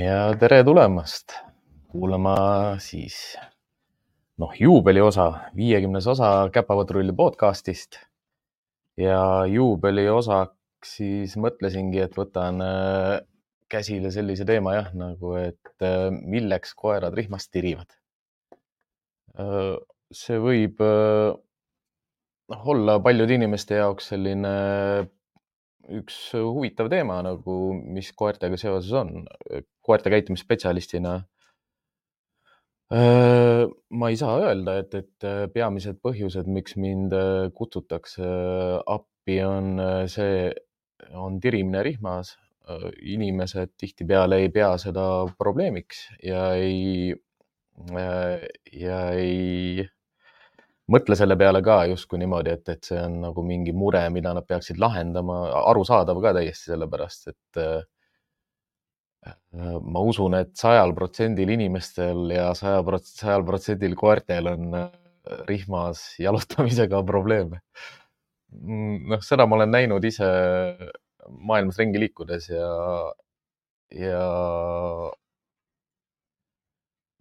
ja tere tulemast kuulama siis noh, juubeliosa, viiekümnes osa Käpapatrulli podcastist. ja juubeliosaks siis mõtlesingi, et võtan äh, käsile sellise teema jah, nagu et äh, milleks koerad rihmast tirivad. Äh, see võib noh, olla paljude inimeste jaoks selline üks huvitav teema nagu, mis koertega seoses on. koerte käitumisspetsialistina ma ei saa öelda, et, et peamised põhjused, miks mind kutsutakse appi, on see, on tirimine rihmas. inimesed tihtipeale ei pea seda probleemiks ja ei, ja ei mõtle selle peale ka justkui niimoodi, et, et see on nagu mingi mure, mida nad peaksid lahendama, arusaadav ka täiesti sellepärast, et äh, ma usun, et sajal protsendil inimestel ja saja, sajal protsendil koertel on äh, rihmas jalutamisega probleeme. Noh, seda ma olen näinud ise maailmas ringi liikudes ja, ja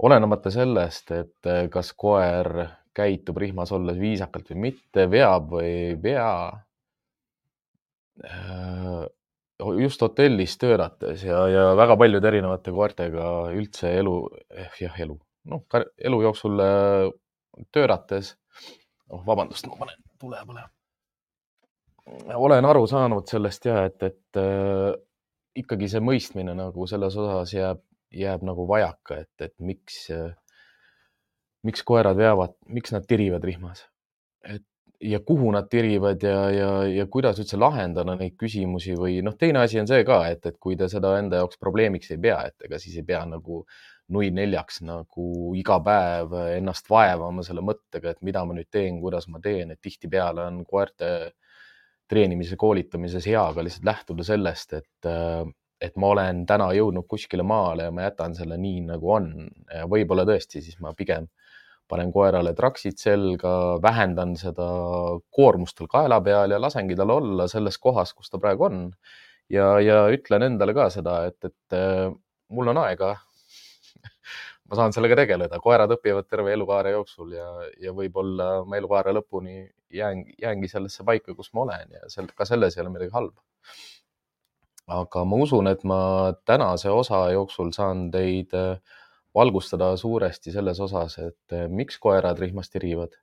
olenemata sellest, et kas koer käitub rihmas olles viisakalt või mitte, veab või ei vea. Äh, just hotellis töötates ja, ja väga paljude erinevate koertega üldse elu, eh, jah, elu, noh, elu jooksul äh, töötates. oh, vabandust, ma panen tule põlema. olen aru saanud sellest ja et, et äh, ikkagi see mõistmine nagu selles osas jääb, jääb nagu vajaka, et, et miks äh, miks koerad veavad, miks nad tirivad rihmas? et ja kuhu nad tirivad ja, ja, ja kuidas üldse lahendada neid küsimusi või noh, teine asi on see ka, et, et kui te seda enda jaoks probleemiks ei pea, et ega siis ei pea nagu nui neljaks nagu iga päev ennast vaevama selle mõttega, et mida ma nüüd teen, kuidas ma teen, et tihtipeale on koerte treenimise, koolitamises hea ka lihtsalt lähtuda sellest, et, et ma olen täna jõudnud kuskile maale ja ma jätan selle nii, nagu on. võib-olla tõesti, siis ma pigem panen koerale traksid selga, vähendan seda koormust tal kaela peal ja lasengi tal olla selles kohas, kus ta praegu on. ja, ja ütlen endale ka seda, et, et äh, mul on aega ma saan sellega tegeleda, koerad õpivad terve elukaare jooksul ja, ja võib-olla ma elukaare lõpuni jään, jäängi sellesse paika, kus ma olen ja sel, ka selles ei ole midagi halba. aga ma usun, et ma tänase osa jooksul saan teid äh, valgustada suuresti selles osas, et eh, miks koerad rihmast tirivad,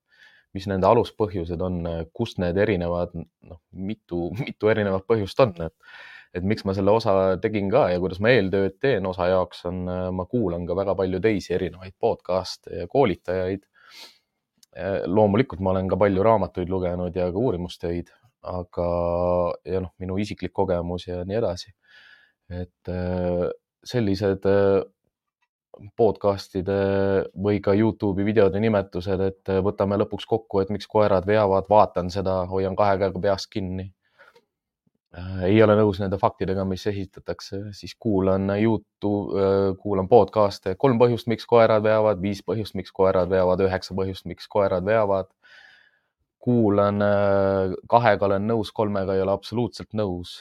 mis nende aluspõhjused on, kust need erinevad, noh, mitu, mitu erinevat põhjust on, et, et miks ma selle osa tegin ka ja kuidas ma eeltööd teen osa jaoks on, ma kuulan ka väga palju teisi erinevaid podcast'e ja koolitajaid. Eh, loomulikult ma olen ka palju raamatuid lugenud ja ka uurimustöid, aga, ja noh, minu isiklik kogemus ja nii edasi. et eh, sellised podcast'ide või ka Youtube'i videode nimetused, et võtame lõpuks kokku, et miks koerad veavad, vaatan seda, hoian kahe käega peast kinni. Äh, ei ole nõus nende faktidega, mis esitatakse, siis kuulan Youtube, äh, kuulan podcast'e, kolm põhjust, miks koerad veavad, viis põhjust, miks koerad veavad, üheksa põhjust, miks koerad veavad. kuulan äh, kahega olen nõus, kolmega ei ole absoluutselt nõus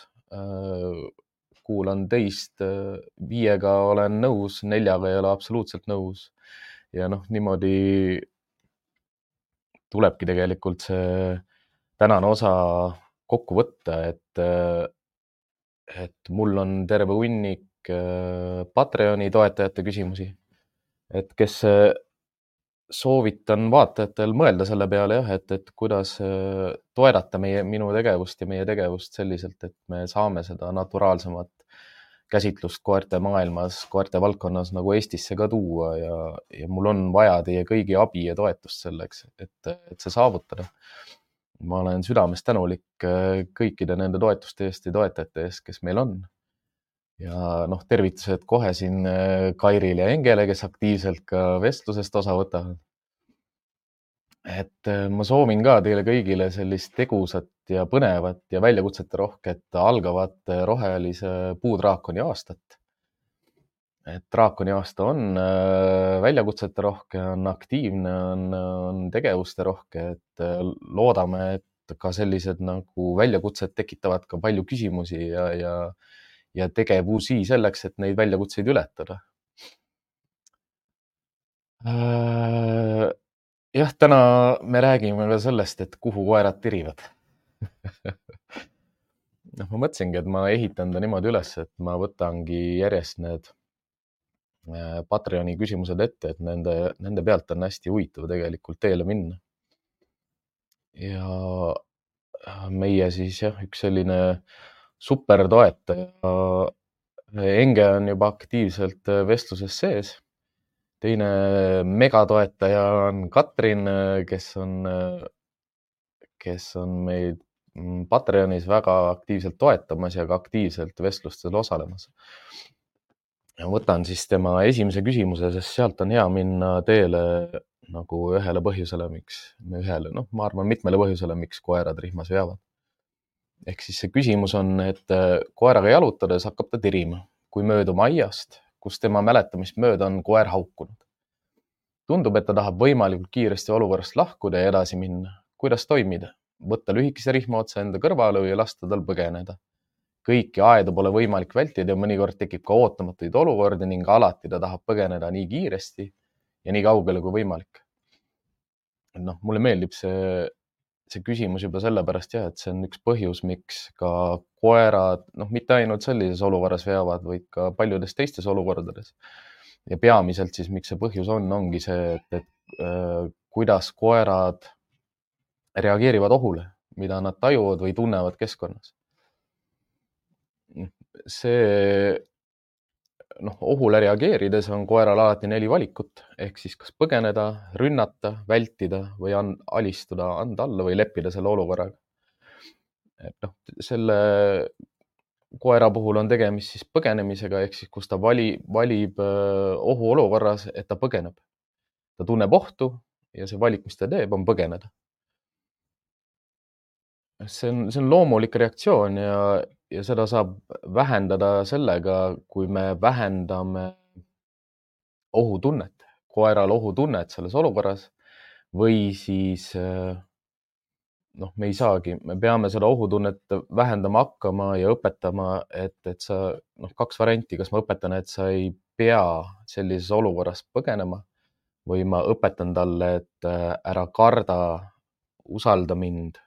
kuulan teist, viiega olen nõus, neljaga ei ole absoluutselt nõus. ja noh, niimoodi tulebki tegelikult see tänane osa kokku võtta, et, et mul on terve hunnik äh, Patreoni toetajate küsimusi. et kes soovitan vaatajatel mõelda selle peale jah, et, et kuidas äh, toetada meie, minu tegevust ja meie tegevust selliselt, et me saame seda naturaalsemat käsitlust koerte maailmas, koerte valdkonnas nagu Eestisse ka tuua ja, ja mul on vaja teie kõigi abi ja toetust selleks, et, et see saavutada. ma olen südamest tänulik äh, kõikide nende toetuste eest ja toetajate eest, kes meil on ja noh, tervitused kohe siin äh, Kairile ja Engele, kes aktiivselt ka vestlusest osa võtavad. Et äh, ma soovin ka teile kõigile sellist tegusat ja põnevat ja väljakutsete rohket algavat äh, rohelise puudraakoni aastat. et draakoni aasta on väljakutsete rohke, on aktiivne, on, on tegevuste rohke, et loodame, et ka sellised nagu väljakutsed tekitavad ka palju küsimusi ja, ja ja tegevusi selleks, et neid väljakutseid ületada. Äh, jah, täna me räägime ka sellest, et kuhu koerad tirivad noh, ma mõtlesingi, et ma ehitan ta niimoodi üles, et ma võtangi järjest need äh, Patreoni küsimused ette, et nende, nende pealt on hästi huvitav tegelikult teele minna. ja äh, meie siis jah, üks selline supertoetaja. Enge on juba aktiivselt vestluses sees teine megatoetaja on Katrin, kes on, kes on meid Patreonis väga aktiivselt toetamas ja ka aktiivselt vestlustel osalemas. võtan siis tema esimese küsimuse, sest sealt on hea minna teele nagu ühele põhjusele, miks, ühele, noh, ma arvan, mitmele põhjusele, miks koerad rihmas veavad. ehk siis see küsimus on, et koeraga jalutades hakkab ta tirima, kui mööduma aiast kus tema mäletamist mööda on koer haukunud. tundub, et ta tahab võimalikult kiiresti olukorrast lahkuda ja edasi minna. kuidas toimida? võtta lühikese rihma otsa enda kõrvale või lasta tal põgeneda. kõiki aedu pole võimalik vältida ja mõnikord tekib ka ootamatuid olukordi ning alati ta tahab põgeneda nii kiiresti ja nii kaugele kui võimalik. noh, mulle meeldib see see küsimus juba sellepärast jah, et see on üks põhjus, miks ka koerad, noh, mitte ainult sellises olukorras veavad, vaid ka paljudes teistes olukordades. ja peamiselt siis, miks see põhjus on, ongi see, et, et äh, kuidas koerad reageerivad ohule, mida nad tajuvad või tunnevad keskkonnas. see noh, ohule reageerides on koeral alati neli valikut ehk siis kas põgeneda, rünnata, vältida või an, alistuda, anda alla või leppida selle olukorraga. et noh, selle koera puhul on tegemist siis põgenemisega ehk siis, kus ta vali, valib ohuolukorras, et ta põgeneb. ta tunneb ohtu ja see valik, mis ta teeb, on põgeneda. see on, see on loomulik reaktsioon ja, ja seda saab vähendada sellega, kui me vähendame ohutunnet, koeral ohutunnet selles olukorras või siis noh, me ei saagi, me peame seda ohutunnet vähendama hakkama ja õpetama, et, et sa noh, kaks varianti, kas ma õpetan, et sa ei pea sellises olukorras põgenema või ma õpetan talle, et ära karda, usalda mind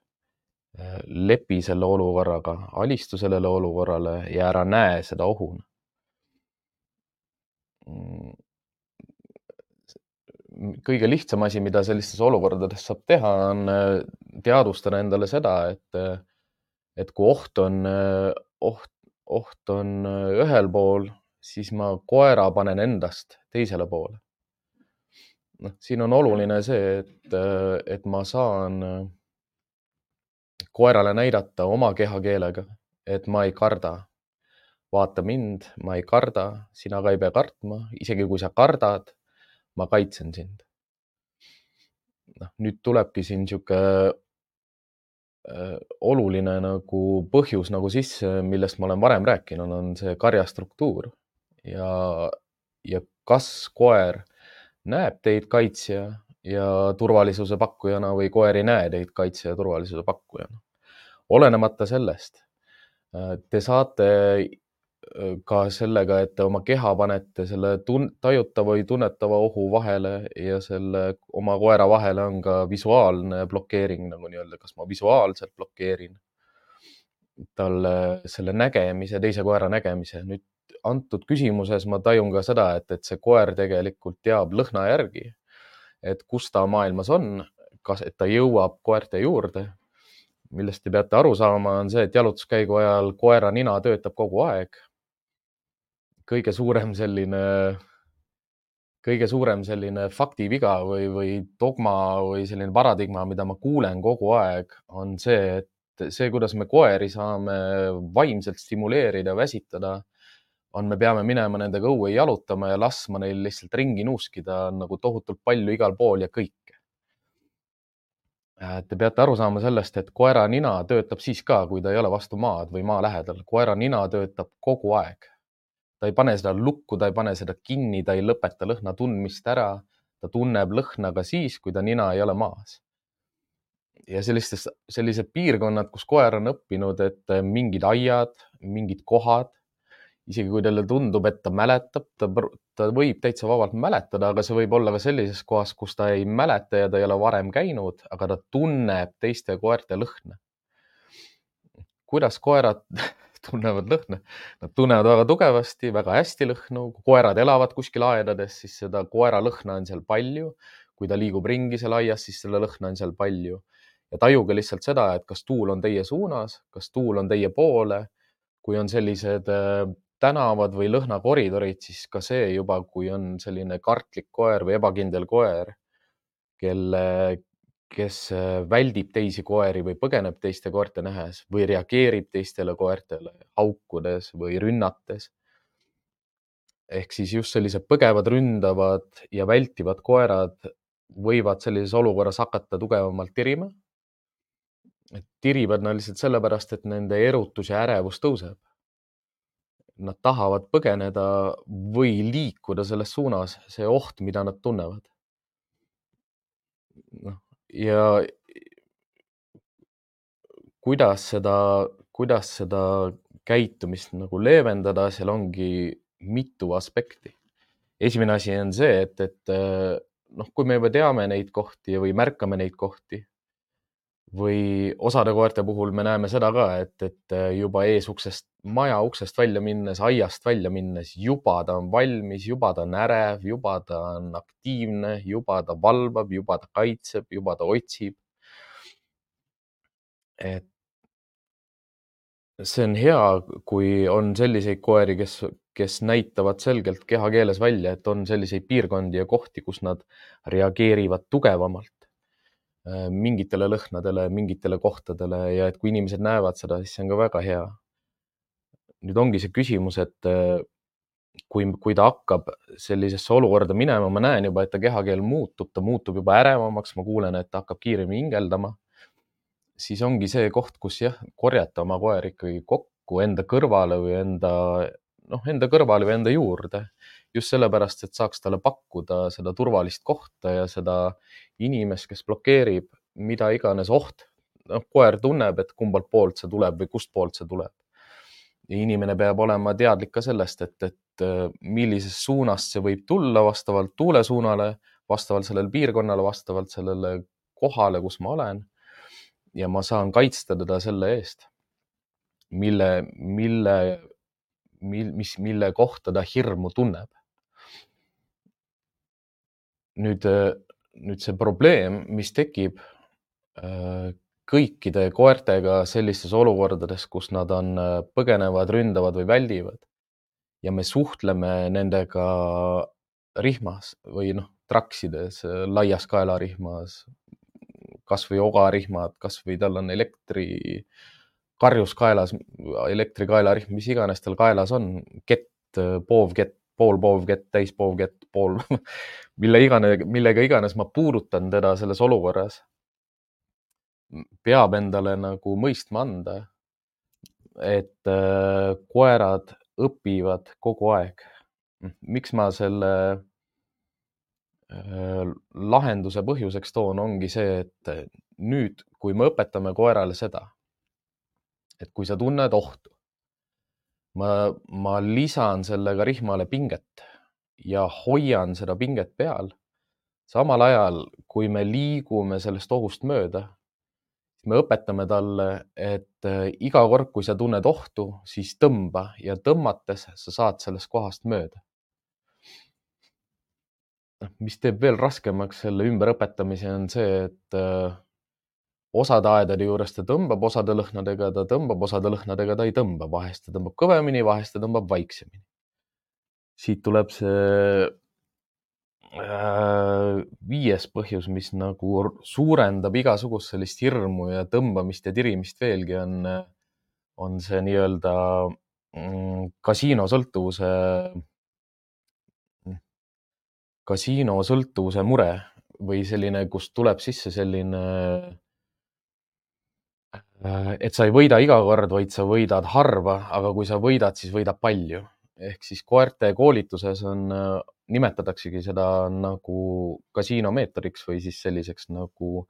lepi selle olukorraga, alistu sellele olukorrale ja ära näe seda ohuna. kõige lihtsam asi, mida sellistes olukordades saab teha, on äh, teadvustada endale seda, et, et kui oht on, oht, oht on ühel pool, siis ma koera panen endast teisele poole. noh, siin on oluline see, et, et ma saan koerale näidata oma kehakeelega, et ma ei karda. vaata mind, ma ei karda, sina ka ei pea kartma, isegi kui sa kardad, ma kaitsen sind. noh, nüüd tulebki siin niisugune äh, oluline nagu põhjus nagu sisse, millest ma olen varem rääkinud, on see karjastruktuur ja, ja kas koer näeb teid kaitsja ja turvalisuse pakkujana või koer ei näe teid kaitse ja turvalisuse pakkujana olenemata sellest, äh, te saate äh, ka sellega, et te oma keha panete selle tun-, tajutava või tunnetava ohu vahele ja selle oma koera vahele on ka visuaalne blokeering nagu nii-öelda, kas ma visuaalselt blokeerin talle selle nägemise, teise koera nägemise. nüüd antud küsimuses ma tajun ka seda, et, et see koer tegelikult teab lõhna järgi, et kus ta maailmas on, kas, et ta jõuab koerte juurde millest te peate aru saama, on see, et jalutuskäigu ajal koera nina töötab kogu aeg. kõige suurem selline, kõige suurem selline faktiviga või, või dogma või selline paradigma, mida ma kuulen kogu aeg, on see, et see, kuidas me koeri saame vaimselt stimuleerida, väsitada, on, me peame minema nendega õue jalutama ja laskma neil lihtsalt ringi nuuskida nagu tohutult palju igal pool ja kõik te peate aru saama sellest, et koera nina töötab siis ka, kui ta ei ole vastu maad või maa lähedal. koera nina töötab kogu aeg. ta ei pane seda lukku, ta ei pane seda kinni, ta ei lõpeta lõhna tundmist ära. ta tunneb lõhna ka siis, kui ta nina ei ole maas. ja sellistes, sellised piirkonnad, kus koer on õppinud, et mingid aiad, mingid kohad isegi kui talle tundub, et ta mäletab, ta, ta võib täitsa vabalt mäletada, aga see võib olla ka sellises kohas, kus ta ei mäleta ja ta ei ole varem käinud, aga ta tunneb teiste koerte lõhna. kuidas koerad tunnevad lõhna? Nad tunnevad väga tugevasti, väga hästi lõhnu. kui koerad elavad kuskil aedades, siis seda koera lõhna on seal palju. kui ta liigub ringi seal aias, siis selle lõhna on seal palju ja tajuge lihtsalt seda, et kas tuul on teie suunas, kas tuul on teie poole. kui on sellised äh, tänavad või lõhnakoridorid, siis ka see juba, kui on selline kartlik koer või ebakindel koer, kelle, kes äh, väldib teisi koeri või põgeneb teiste koerte nähes või reageerib teistele koertele haukudes või rünnates. ehk siis just sellised põgevad, ründavad ja vältivad koerad võivad sellises olukorras hakata tugevamalt tirima. tirivad nad lihtsalt sellepärast, et nende erutus ja ärevus tõuseb nad tahavad põgeneda või liikuda selles suunas, see oht, mida nad tunnevad. noh, ja kuidas seda, kuidas seda käitumist nagu leevendada, seal ongi mitu aspekti. esimene asi on see, et, et noh, kui me juba teame neid kohti või märkame neid kohti, või osade koerte puhul me näeme seda ka, et, et juba eesuksest, maja uksest välja minnes, aiast välja minnes, juba ta on valmis, juba ta on ärev, juba ta on aktiivne, juba ta valvab, juba ta kaitseb, juba ta otsib. et see on hea, kui on selliseid koeri, kes, kes näitavad selgelt kehakeeles välja, et on selliseid piirkondi ja kohti, kus nad reageerivad tugevamalt Äh, mingitele lõhnadele, mingitele kohtadele ja et kui inimesed näevad seda, siis see on ka väga hea. nüüd ongi see küsimus, et äh, kui, kui ta hakkab sellisesse olukorda minema, ma näen juba, et ta kehakeel muutub, ta muutub juba ärevamaks, ma kuulen, et ta hakkab kiiremini hingeldama. siis ongi see koht, kus jah, korjata oma koer ikkagi kokku enda kõrvale või enda, noh, enda kõrvale või enda juurde just sellepärast, et saaks talle pakkuda seda turvalist kohta ja seda inimest, kes blokeerib mida iganes oht. noh, koer tunneb, et kumbalt poolt see tuleb või kustpoolt see tuleb. ja inimene peab olema teadlik ka sellest, et, et äh, millisest suunast see võib tulla vastavalt tuule suunale, vastavalt sellele piirkonnale, vastavalt sellele kohale, kus ma olen. ja ma saan kaitsta teda selle eest, mille, mille, mil, mis, mille kohta ta hirmu tunneb nüüd, äh, nüüd see probleem, mis tekib äh, kõikide koertega sellistes olukordades, kus nad on, äh, põgenevad, ründavad või väldivad ja me suhtleme nendega rihmas või noh, traksides, laias kaelarihmas, kasvõi ogarihmad, kasvõi tal on elektri, karjus kaelas, elektrikaelarihm, mis iganes tal kaelas on, kett, poovkett, poolpoovkett, täispoovkett, pool, mille iganes, millega iganes ma puudutan teda selles olukorras, peab endale nagu mõistma anda, et äh, koerad õpivad kogu aeg. miks ma selle äh, lahenduse põhjuseks toon, ongi see, et nüüd, kui me õpetame koerale seda, et kui sa tunned ohtu, ma, ma lisan sellega rihmale pinget ja hoian seda pinget peal. samal ajal, kui me liigume sellest ohust mööda, me õpetame talle, et äh, iga kord, kui sa tunned ohtu, siis tõmba ja tõmmates sa saad sellest kohast mööda. noh, mis teeb veel raskemaks selle ümberõpetamise, on see, et äh, osade aedade juures ta tõmbab, osade lõhnadega ta tõmbab, osade lõhnadega ta ei tõmba, vahest ta tõmbab kõvemini, vahest ta tõmbab vaiksemini. Siit tuleb see äh, viies põhjus, mis nagu suurendab igasugust sellist hirmu ja tõmbamist ja tirimist veelgi, on, on see nii-öelda mm, kasiinosõltuvuse, kasiinosõltuvuse mure või selline, kust tuleb sisse selline Äh, et sa ei võida iga kord, vaid sa võidad harva, aga kui sa võidad, siis võidad palju. Ehk siis koerte koolituses on, äh, nimetataksegi seda nagu kasiinomeetodiks või siis selliseks nagu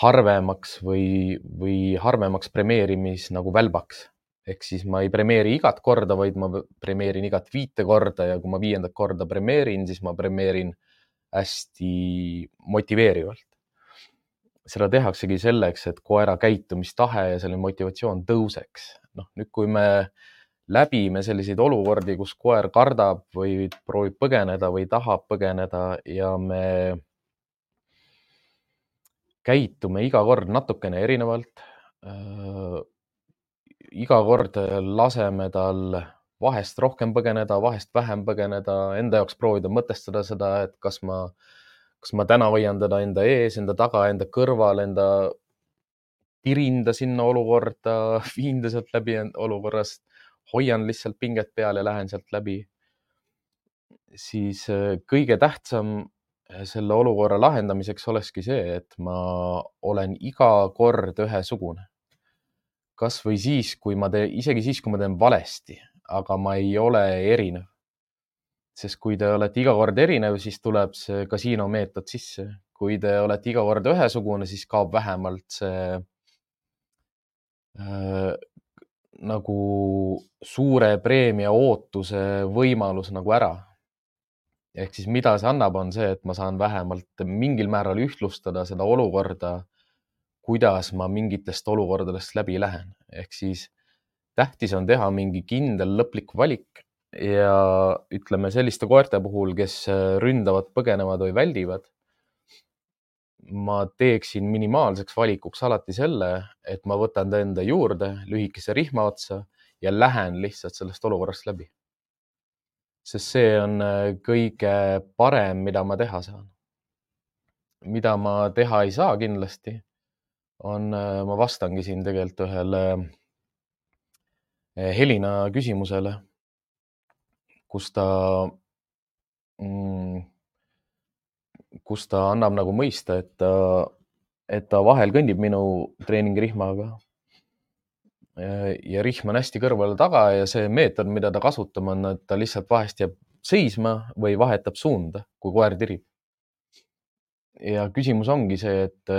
harvemaks või, või harvemaks premeerimis nagu välbaks. ehk siis ma ei premeeri igat korda, vaid ma premeerin igat viite korda ja kui ma viiendat korda premeerin, siis ma premeerin hästi motiveerivalt. seda tehaksegi selleks, et koera käitumistahe ja selline motivatsioon tõuseks. noh, nüüd, kui me läbime selliseid olukordi, kus koer kardab või proovib põgeneda või tahab põgeneda ja me käitume iga kord natukene erinevalt. Iga kord laseme tal vahest rohkem põgeneda, vahest vähem põgeneda, enda jaoks proovida mõtestada seda, et kas ma, kas ma täna hoian teda enda ees, enda taga, enda kõrval, enda, tirin ta sinna olukorda, viin ta sealt läbi olukorrast, hoian lihtsalt pinget peal ja lähen sealt läbi. siis äh, kõige tähtsam äh, selle olukorra lahendamiseks olekski see, et ma olen iga kord ühesugune kasvõi siis, kui ma teen, isegi siis, kui ma teen valesti, aga ma ei ole erinev. sest kui te olete iga kord erinev, siis tuleb see kasiino meetod sisse. kui te olete iga kord ühesugune, siis kaob vähemalt see äh, nagu suure preemia ootuse võimalus nagu ära. ehk siis mida see annab, on see, et ma saan vähemalt mingil määral ühtlustada seda olukorda kuidas ma mingitest olukordadest läbi lähen. ehk siis tähtis on teha mingi kindel lõplik valik ja ütleme selliste koerte puhul, kes ründavad, põgenevad või väldivad. Ma teeksin minimaalseks valikuks alati selle, et ma võtan ta enda juurde lühikese rihma otsa ja lähen lihtsalt sellest olukorrast läbi. sest see on kõige parem, mida ma teha saan. mida ma teha ei saa kindlasti on, äh, ma vastangi siin tegelikult ühele äh, Helina küsimusele, kus ta, mm, kus ta annab nagu mõista, et ta, et ta vahel kõnnib minu treeningirihmaga. ja rihm on hästi kõrval taga ja see meetod, mida ta kasutab, on, et ta lihtsalt vahest jääb seisma või vahetab suunda, kui koer tirib. ja küsimus ongi see, et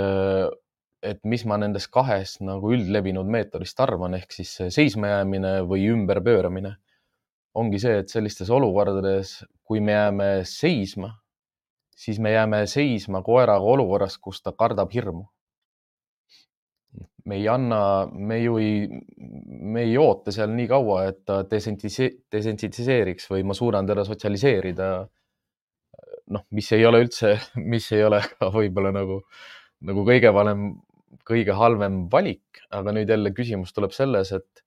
et mis ma nendest kahest nagu üldlevinud meetodist arvan, ehk siis seismajäämine või ümberpööramine. ongi see, et sellistes olukordades, kui me jääme seisma, siis me jääme seisma koeraga olukorras, kus ta kardab hirmu. me ei anna, me ju ei, me ei oota seal nii kaua, et ta desensitiseeriks või ma suudan teda sotsialiseerida. noh, mis ei ole üldse, mis ei ole võib-olla nagu, nagu kõige valem kõige halvem valik, aga nüüd jälle küsimus tuleb selles, et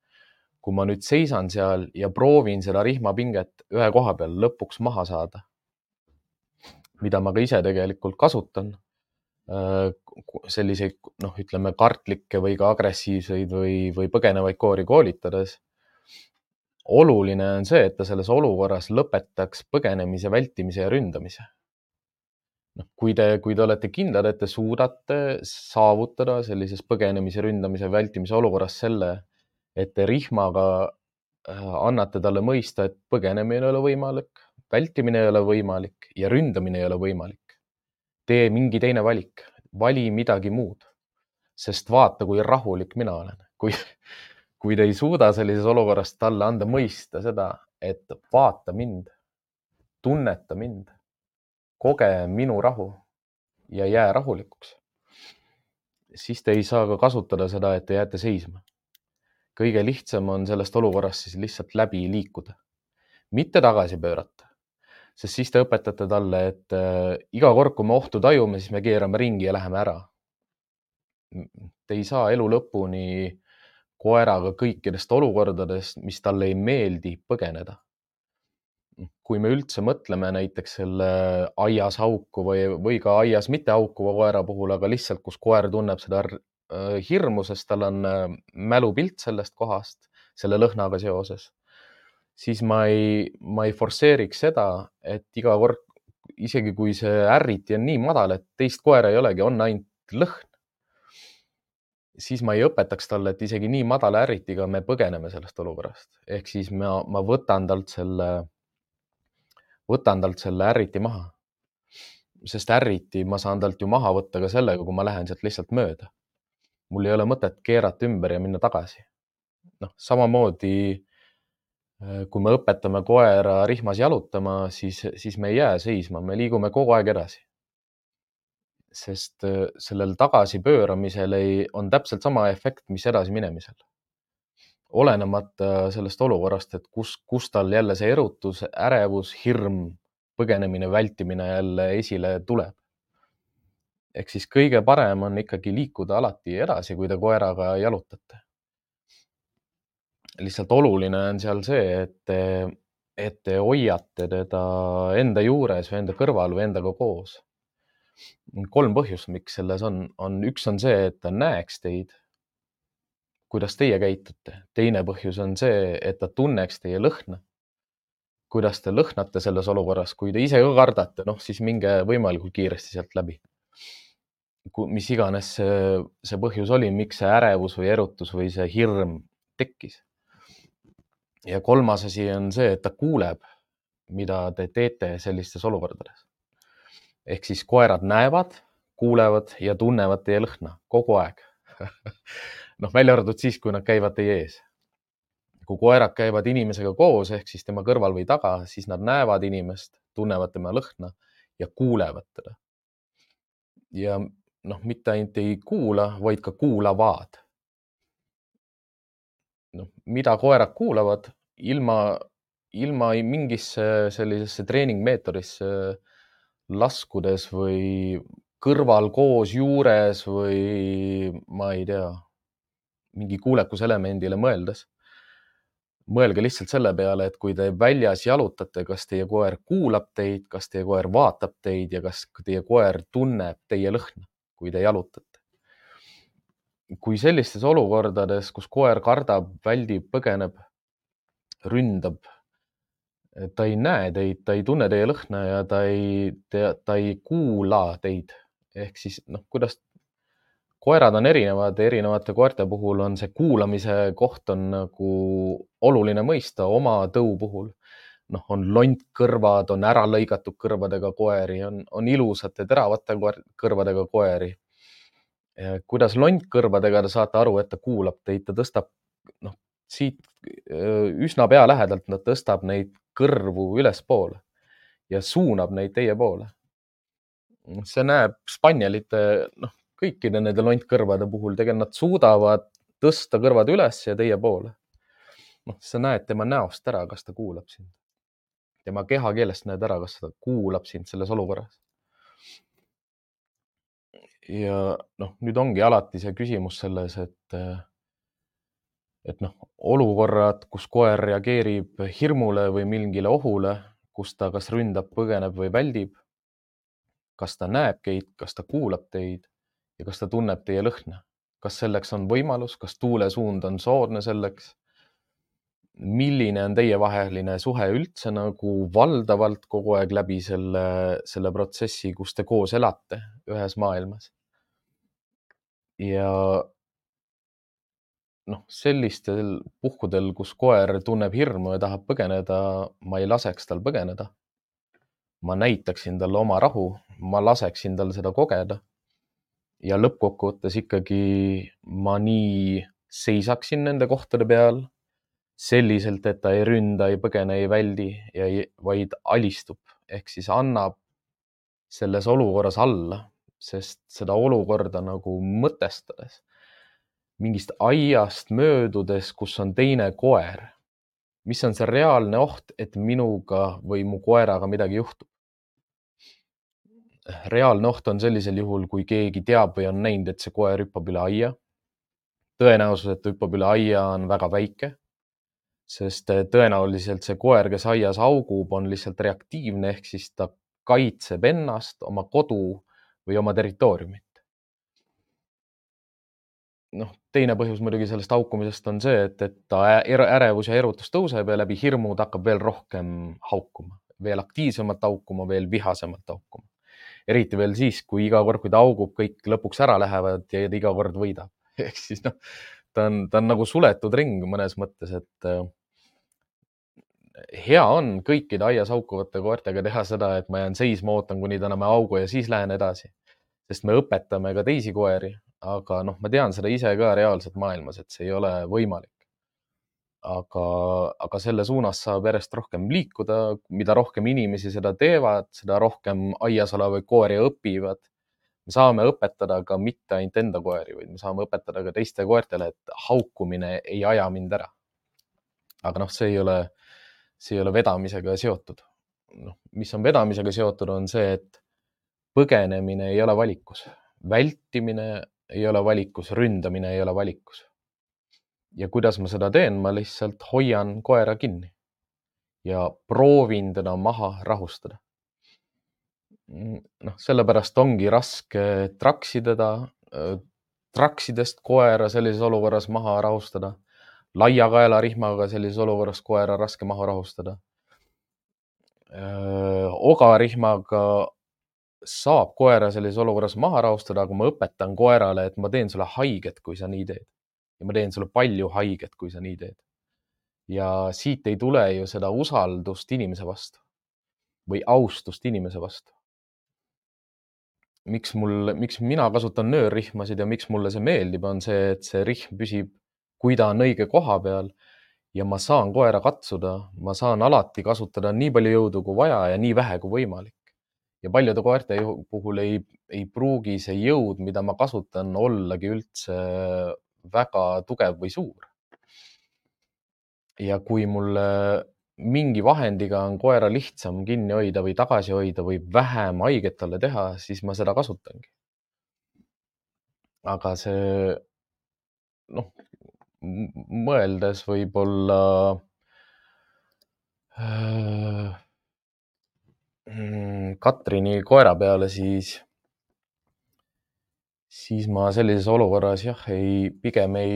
kui ma nüüd seisan seal ja proovin seda rihmapinget ühe koha peal lõpuks maha saada, mida ma ka ise tegelikult kasutan, äh, selliseid noh, ütleme kartlikke või ka agressiivseid või, või põgenevaid koori koolitades. oluline on see, et ta selles olukorras lõpetaks põgenemise, vältimise ja ründamise noh, kui te, kui te olete kindlad, et te suudate saavutada sellises põgenemise, ründamise, vältimise olukorras selle, et te rihmaga äh, annate talle mõista, et põgenemine ei ole võimalik, vältimine ei ole võimalik ja ründamine ei ole võimalik. tee mingi teine valik, vali midagi muud, sest vaata, kui rahulik mina olen, kui, kui te ei suuda sellises olukorras talle anda mõista seda, et vaata mind, tunneta mind koge minu rahu ja jää rahulikuks. siis te ei saa ka kasutada seda, et te jääte seisma. kõige lihtsam on sellest olukorrast siis lihtsalt läbi liikuda, mitte tagasi pöörata, sest siis te õpetate talle, et äh, iga kord, kui me ohtu tajume, siis me keerame ringi ja läheme ära. Te ei saa elu lõpuni koeraga kõikidest olukordadest, mis talle ei meeldi, põgeneda kui me üldse mõtleme näiteks selle aias hauku või, või ka aias mitte haukuva koera puhul, aga lihtsalt, kus koer tunneb seda äh, hirmu, sest tal on äh, mälupilt sellest kohast selle lõhnaga seoses, siis ma ei, ma ei forsseeriks seda, et iga kord, isegi kui see ärriti on nii madal, et teist koera ei olegi, on ainult lõhn, siis ma ei õpetaks talle, et isegi nii madala ärritiga me põgeneme sellest olukorrast. ehk siis ma, ma võtan talt selle võtan talt selle ärriti maha. sest ärriti ma saan talt ju maha võtta ka sellega, kui ma lähen sealt lihtsalt mööda. mul ei ole mõtet keerata ümber ja minna tagasi. noh, samamoodi kui me õpetame koera rihmas jalutama, siis, siis me ei jää seisma, me liigume kogu aeg edasi. sest äh, sellel tagasipööramisel ei, on täpselt sama efekt, mis edasiminemisel. olenemata sellest olukorrast, et kus, kus tal jälle see erutus, ärevus, hirm, põgenemine, vältimine jälle esile tuleb ehk siis kõige parem on ikkagi liikuda alati edasi, kui te koeraga jalutate. Lihtsalt oluline on seal see, et te, et te hoiate teda enda juures või enda kõrval või endaga koos. kolm põhjust, miks selles on, on üks on see, et ta näeks teid, kuidas teie käitute. teine põhjus on see, et ta tunneks teie lõhna kuidas te lõhnate selles olukorras, kui te ise ka kardate, noh siis minge võimalikult kiiresti sealt läbi mis iganes see, see põhjus oli, miks see ärevus või erutus või see hirm tekkis. Ja kolmas asi on see, et ta kuuleb, mida te teete sellistes olukordades. ehk siis koerad näevad, kuulevad ja tunnevad teie lõhna kogu aeg noh, välja arvatud siis, kui nad käivad teie ees. kui koerad käivad inimesega koos ehk siis tema kõrval või taga, siis nad näevad inimest, tunnevad tema lõhna ja kuulevad teda. ja noh, mitte ainult ei kuula, vaid ka kuulavad. Noh, mida koerad kuulavad ilma, ilma mingisse sellisesse treeningmeetodisse laskudes või kõrval koos juures või ma ei tea, mingi kuulekuselemendile mõeldes. mõelge lihtsalt selle peale, et kui te väljas jalutate, kas teie koer kuulab teid, kas teie koer vaatab teid ja kas teie koer tunneb teie lõhna kui te jalutate. Kui sellistes olukordades, kus koer kardab, väldib, põgeneb, ründab, ta ei näe teid, ta ei tunne teie lõhna ja ta ei, ta ei kuula teid ehk siis noh, kuidas koerad on erinevad, erinevate koerte puhul on see kuulamise koht on nagu oluline mõista oma tõu puhul noh, on lontkõrvad, on ära lõigatud kõrvadega koeri, on, on ilusate teravate kõrvadega koeri. Kuidas lontkõrvadega te saate aru, et ta kuulab teid, ta tõstab noh, siit üsna pea lähedalt, ta tõstab neid kõrvu ülespoole ja suunab neid teie poole. see näeb spanjalite, noh, kõikide nende lontkõrvade puhul, tegelikult nad suudavad tõsta kõrvad üles ja teie poole. noh, sa näed tema näost ära, kas ta kuulab sind tema kehakeelest näed ära, kas ta kuulab sind selles olukorras. Ja noh, nüüd ongi alati see küsimus selles, et, et noh, olukorrad, kus koer reageerib hirmule või mingile ohule, kus ta kas ründab, põgeneb või väldib. kas ta näeb teid, kas ta kuulab teid ja kas ta tunneb teie lõhna, kas selleks on võimalus, kas tuulesuund on soodne selleks milline on teievaheline suhe üldse nagu valdavalt kogu aeg läbi selle, selle protsessi, kus te koos elate ühes maailmas? Ja noh, sellistel puhkudel, kus koer tunneb hirmu ja tahab põgeneda, ma ei laseks tal põgeneda. ma näitaksin talle oma rahu, ma laseksin tal seda kogeda. ja lõppkokkuvõttes ikkagi ma nii seisaksin nende kohtade peal selliselt, et ta ei ründa, ei põgene, ei väldi ja ei, vaid alistub ehk siis annab selles olukorras alla, sest seda olukorda nagu mõtestades, mingist aiast möödudes, kus on teine koer, mis on see reaalne oht, et minuga või mu koeraga midagi juhtub? reaalne oht on sellisel juhul, kui keegi teab või on näinud, et see koer hüppab üle aia. tõenäosus, et ta hüppab üle aia, on väga väike sest eh, tõenäoliselt see koer, kes aias augub, on lihtsalt reaktiivne ehk siis ta kaitseb ennast, oma kodu või oma territooriumit. noh, teine põhjus muidugi sellest haukumisest on see, et, et ta ärevus ja erutus tõuseb ja läbi hirmu ta hakkab veel rohkem haukuma, veel aktiivsemalt haukuma, veel vihasemalt haukuma. eriti veel siis, kui iga kord, kui ta haugub, kõik lõpuks ära lähevad ja iga kord võidab. ehk siis noh, ta on, ta on nagu suletud ring mõnes mõttes, et hea on kõikide aias haukuvate koertega teha seda, et ma jään seisma, ootan, kuni ta anname augu ja siis lähen edasi. sest me õpetame ka teisi koeri, aga noh, ma tean seda ise ka reaalselt maailmas, et see ei ole võimalik. aga, aga selle suunas saab järjest rohkem liikuda, mida rohkem inimesi seda teevad, seda rohkem aias olevaid koeri õpivad. me saame õpetada ka mitte ainult enda koeri, vaid me saame õpetada ka teiste koertele, et haukumine ei aja mind ära. aga noh, see ei ole, see ei ole vedamisega seotud. noh, mis on vedamisega seotud, on see, et põgenemine ei ole valikus, vältimine ei ole valikus, ründamine ei ole valikus ja kuidas ma seda teen, ma lihtsalt hoian koera kinni ja proovin teda maha rahustada. noh, sellepärast ongi raske traksi teda, traksidest koera sellises olukorras maha rahustada, laia kaelarihmaga sellises olukorras koera raske maha rahustada. ogarihmaga saab koera sellises olukorras maha rahustada, kui ma õpetan koerale, et ma teen sulle haiget, kui sa nii teed ja ma teen sulle palju haiget, kui sa nii teed. ja siit ei tule ju seda usaldust inimese vastu või austust inimese vastu. miks mul, miks mina kasutan nöörrihmasid ja miks mulle see meeldib, on see, et see rihm püsib, kui ta on õige koha peal ja ma saan koera katsuda, ma saan alati kasutada nii palju jõudu kui vaja ja nii vähe kui võimalik. ja paljude koerte puhul ei, ei pruugi see jõud, mida ma kasutan, ollagi üldse väga tugev või suur. ja kui mul mingi vahendiga on koera lihtsam kinni hoida või tagasi hoida või vähem haiget talle teha, siis ma seda kasutangi. aga see noh, mõeldes võib-olla äh, Katrini koera peale, siis siis ma sellises olukorras jah, ei, pigem ei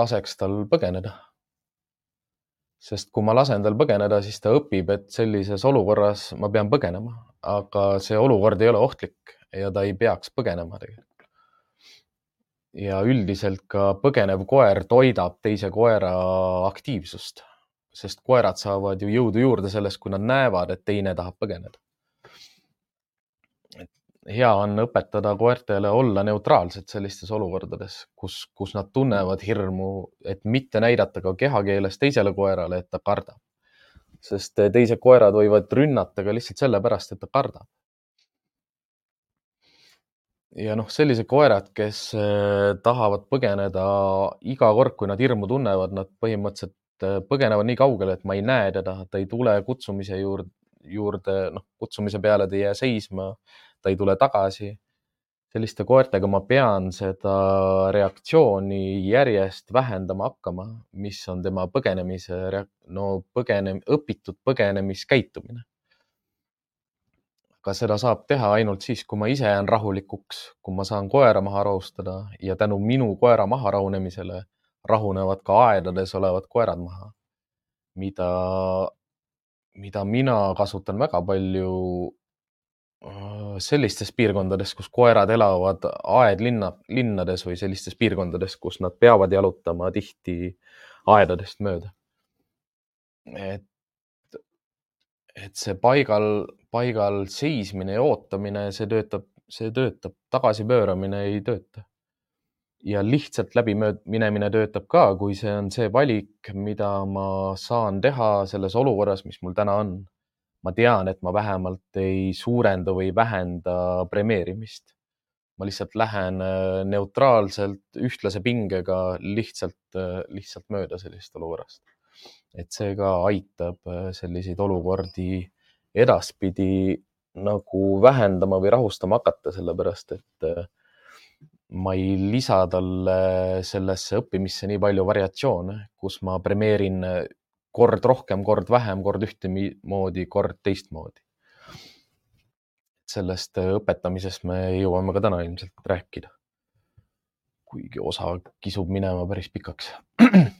laseks tal põgeneda. sest kui ma lasen tal põgeneda, siis ta õpib, et sellises olukorras ma pean põgenema, aga see olukord ei ole ohtlik ja ta ei peaks põgenema tegelikult. Ja üldiselt ka põgenev koer toidab teise koera aktiivsust, sest koerad saavad ju jõudu juurde sellest, kui nad näevad, et teine tahab põgeneda hea on õpetada koertele olla neutraalsed sellistes olukordades, kus, kus nad tunnevad hirmu, et mitte näidata ka kehakeeles teisele koerale, et ta kardab. sest teised koerad võivad rünnata ka lihtsalt sellepärast, et ta kardab. Ja noh, sellised koerad, kes eh, tahavad põgeneda iga kord, kui nad hirmu tunnevad, nad põhimõtteliselt eh, põgenevad nii kaugele, et ma ei näe teda, ta ei tule kutsumise juurde, juurde, noh, kutsumise peale ta ei jää seisma ta ei tule tagasi. selliste koertega ma pean seda reaktsiooni järjest vähendama hakkama, mis on tema põgenemise, no põgene, õpitud põgenemiskäitumine. Aga seda saab teha ainult siis, kui ma ise jään rahulikuks, kui ma saan koera maha rahustada ja tänu minu koera maha rahunemisele rahunevad ka aedades olevad koerad maha, mida, mida mina kasutan väga palju Äh, sellistes piirkondades, kus koerad elavad aedlinna, linnades või sellistes piirkondades, kus nad peavad jalutama tihti aedadest mööda. et, et see paigal, paigal seismine ja ootamine, see töötab, see töötab, tagasipööramine ei tööta. ja lihtsalt läbiminemine töötab ka, kui see on see valik, mida ma saan teha selles olukorras, mis mul täna on ma tean, et ma vähemalt ei suurenda või vähenda premeerimist. ma lihtsalt lähen äh, neutraalselt, ühtlase pingega lihtsalt, äh, lihtsalt mööda sellisest olukorrast. Et see ka aitab äh, selliseid olukordi edaspidi nagu vähendama või rahustama hakata, sellepärast et ma ei lisa talle sellesse õppimisse nii palju variatsioone, kus ma premeerin kord rohkem, kord vähem, kord ühtemoodi, kord teistmoodi. sellest äh, õpetamisest me jõuame ka täna ilmselt rääkida. kuigi osa kisub minema päris pikaks.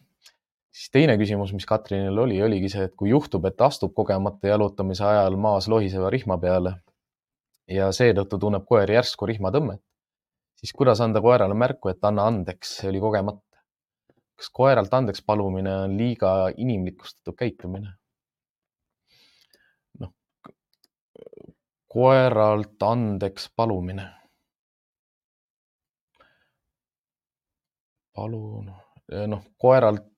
siis teine küsimus, mis Katrinil oli, oligi see, et kui juhtub, et astub kogemata jalutamise ajal maas lohiseva rihma peale ja seetõttu tunneb koer järsku rihmatõmmet, siis kuidas anda koerale märku, et anna andeks, see oli kogemata kas koeralt andeks palumine on liiga inimlikustatud käitumine? noh, koeralt andeks palumine. palun, noh, koeralt,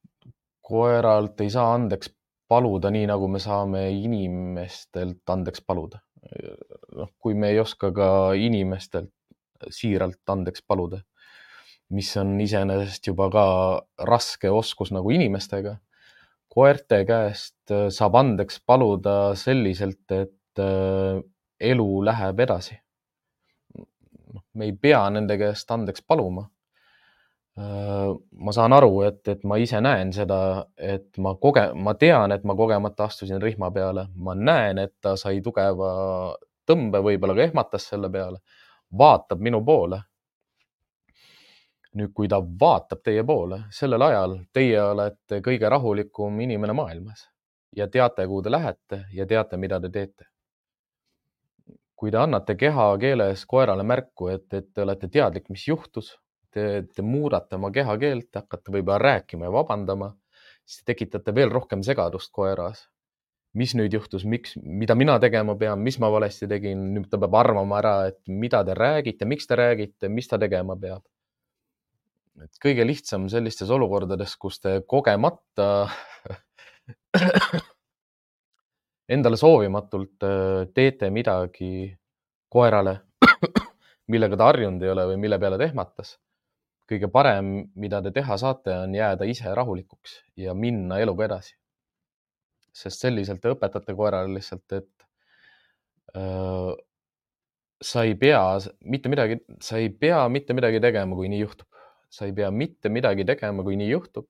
koeralt ei saa andeks paluda nii, nagu me saame inimestelt andeks paluda. noh, kui me ei oska ka inimestelt siiralt andeks paluda, mis on iseenesest juba ka raske oskus nagu inimestega. koerte käest saab andeks paluda selliselt, et äh, elu läheb edasi. noh, me ei pea nende käest andeks paluma Äh, ma saan aru, et, et ma ise näen seda, et ma koge-, ma tean, et ma kogemata astusin rihma peale, ma näen, et ta sai tugeva tõmbe, võib-olla ka ehmatas selle peale, vaatab minu poole. nüüd, kui ta vaatab teie poole, sellel ajal teie olete kõige rahulikum inimene maailmas ja teate, kuhu te lähete ja teate, mida te teete. kui te annate kehakeeles koerale märku, et, et te olete teadlik, mis juhtus te, te muudate oma kehakeelt, hakkate võib-olla rääkima ja vabandama, siis te tekitate veel rohkem segadust koeras. mis nüüd juhtus, miks, mida mina tegema pean, mis ma valesti tegin, nüüd ta peab arvama ära, et mida te räägite, miks te räägite, mis ta tegema peab. et kõige lihtsam sellistes olukordades, kus te kogemata endale soovimatult äh, teete midagi koerale, millega ta harjunud ei ole või mille peale ta ehmatas kõige parem, mida te teha saate, on jääda ise rahulikuks ja minna eluga edasi. sest selliselt te õpetate koerale lihtsalt, et öö, sa ei pea mitte midagi, sa ei pea mitte midagi tegema, kui nii juhtub. sa ei pea mitte midagi tegema, kui nii juhtub.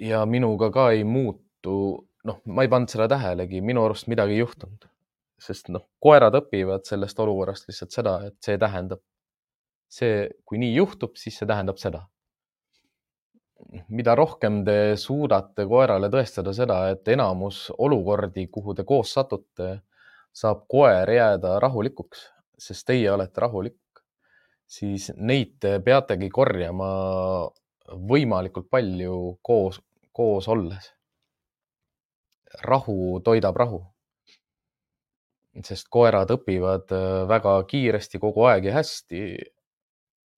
ja minuga ka ei muutu, noh, ma ei pannud seda tähelegi, minu arust midagi ei juhtunud, sest noh, koerad õpivad sellest olukorrast lihtsalt seda, et see tähendab see, kui nii juhtub, siis see tähendab seda. mida rohkem te suudate koerale tõestada seda, et enamus olukordi, kuhu te koos satute, saab koer jääda rahulikuks, sest teie olete rahulik, siis neid te peategi korjama võimalikult palju koos, koos olles. rahu toidab rahu sest koerad õpivad väga kiiresti kogu aeg ja hästi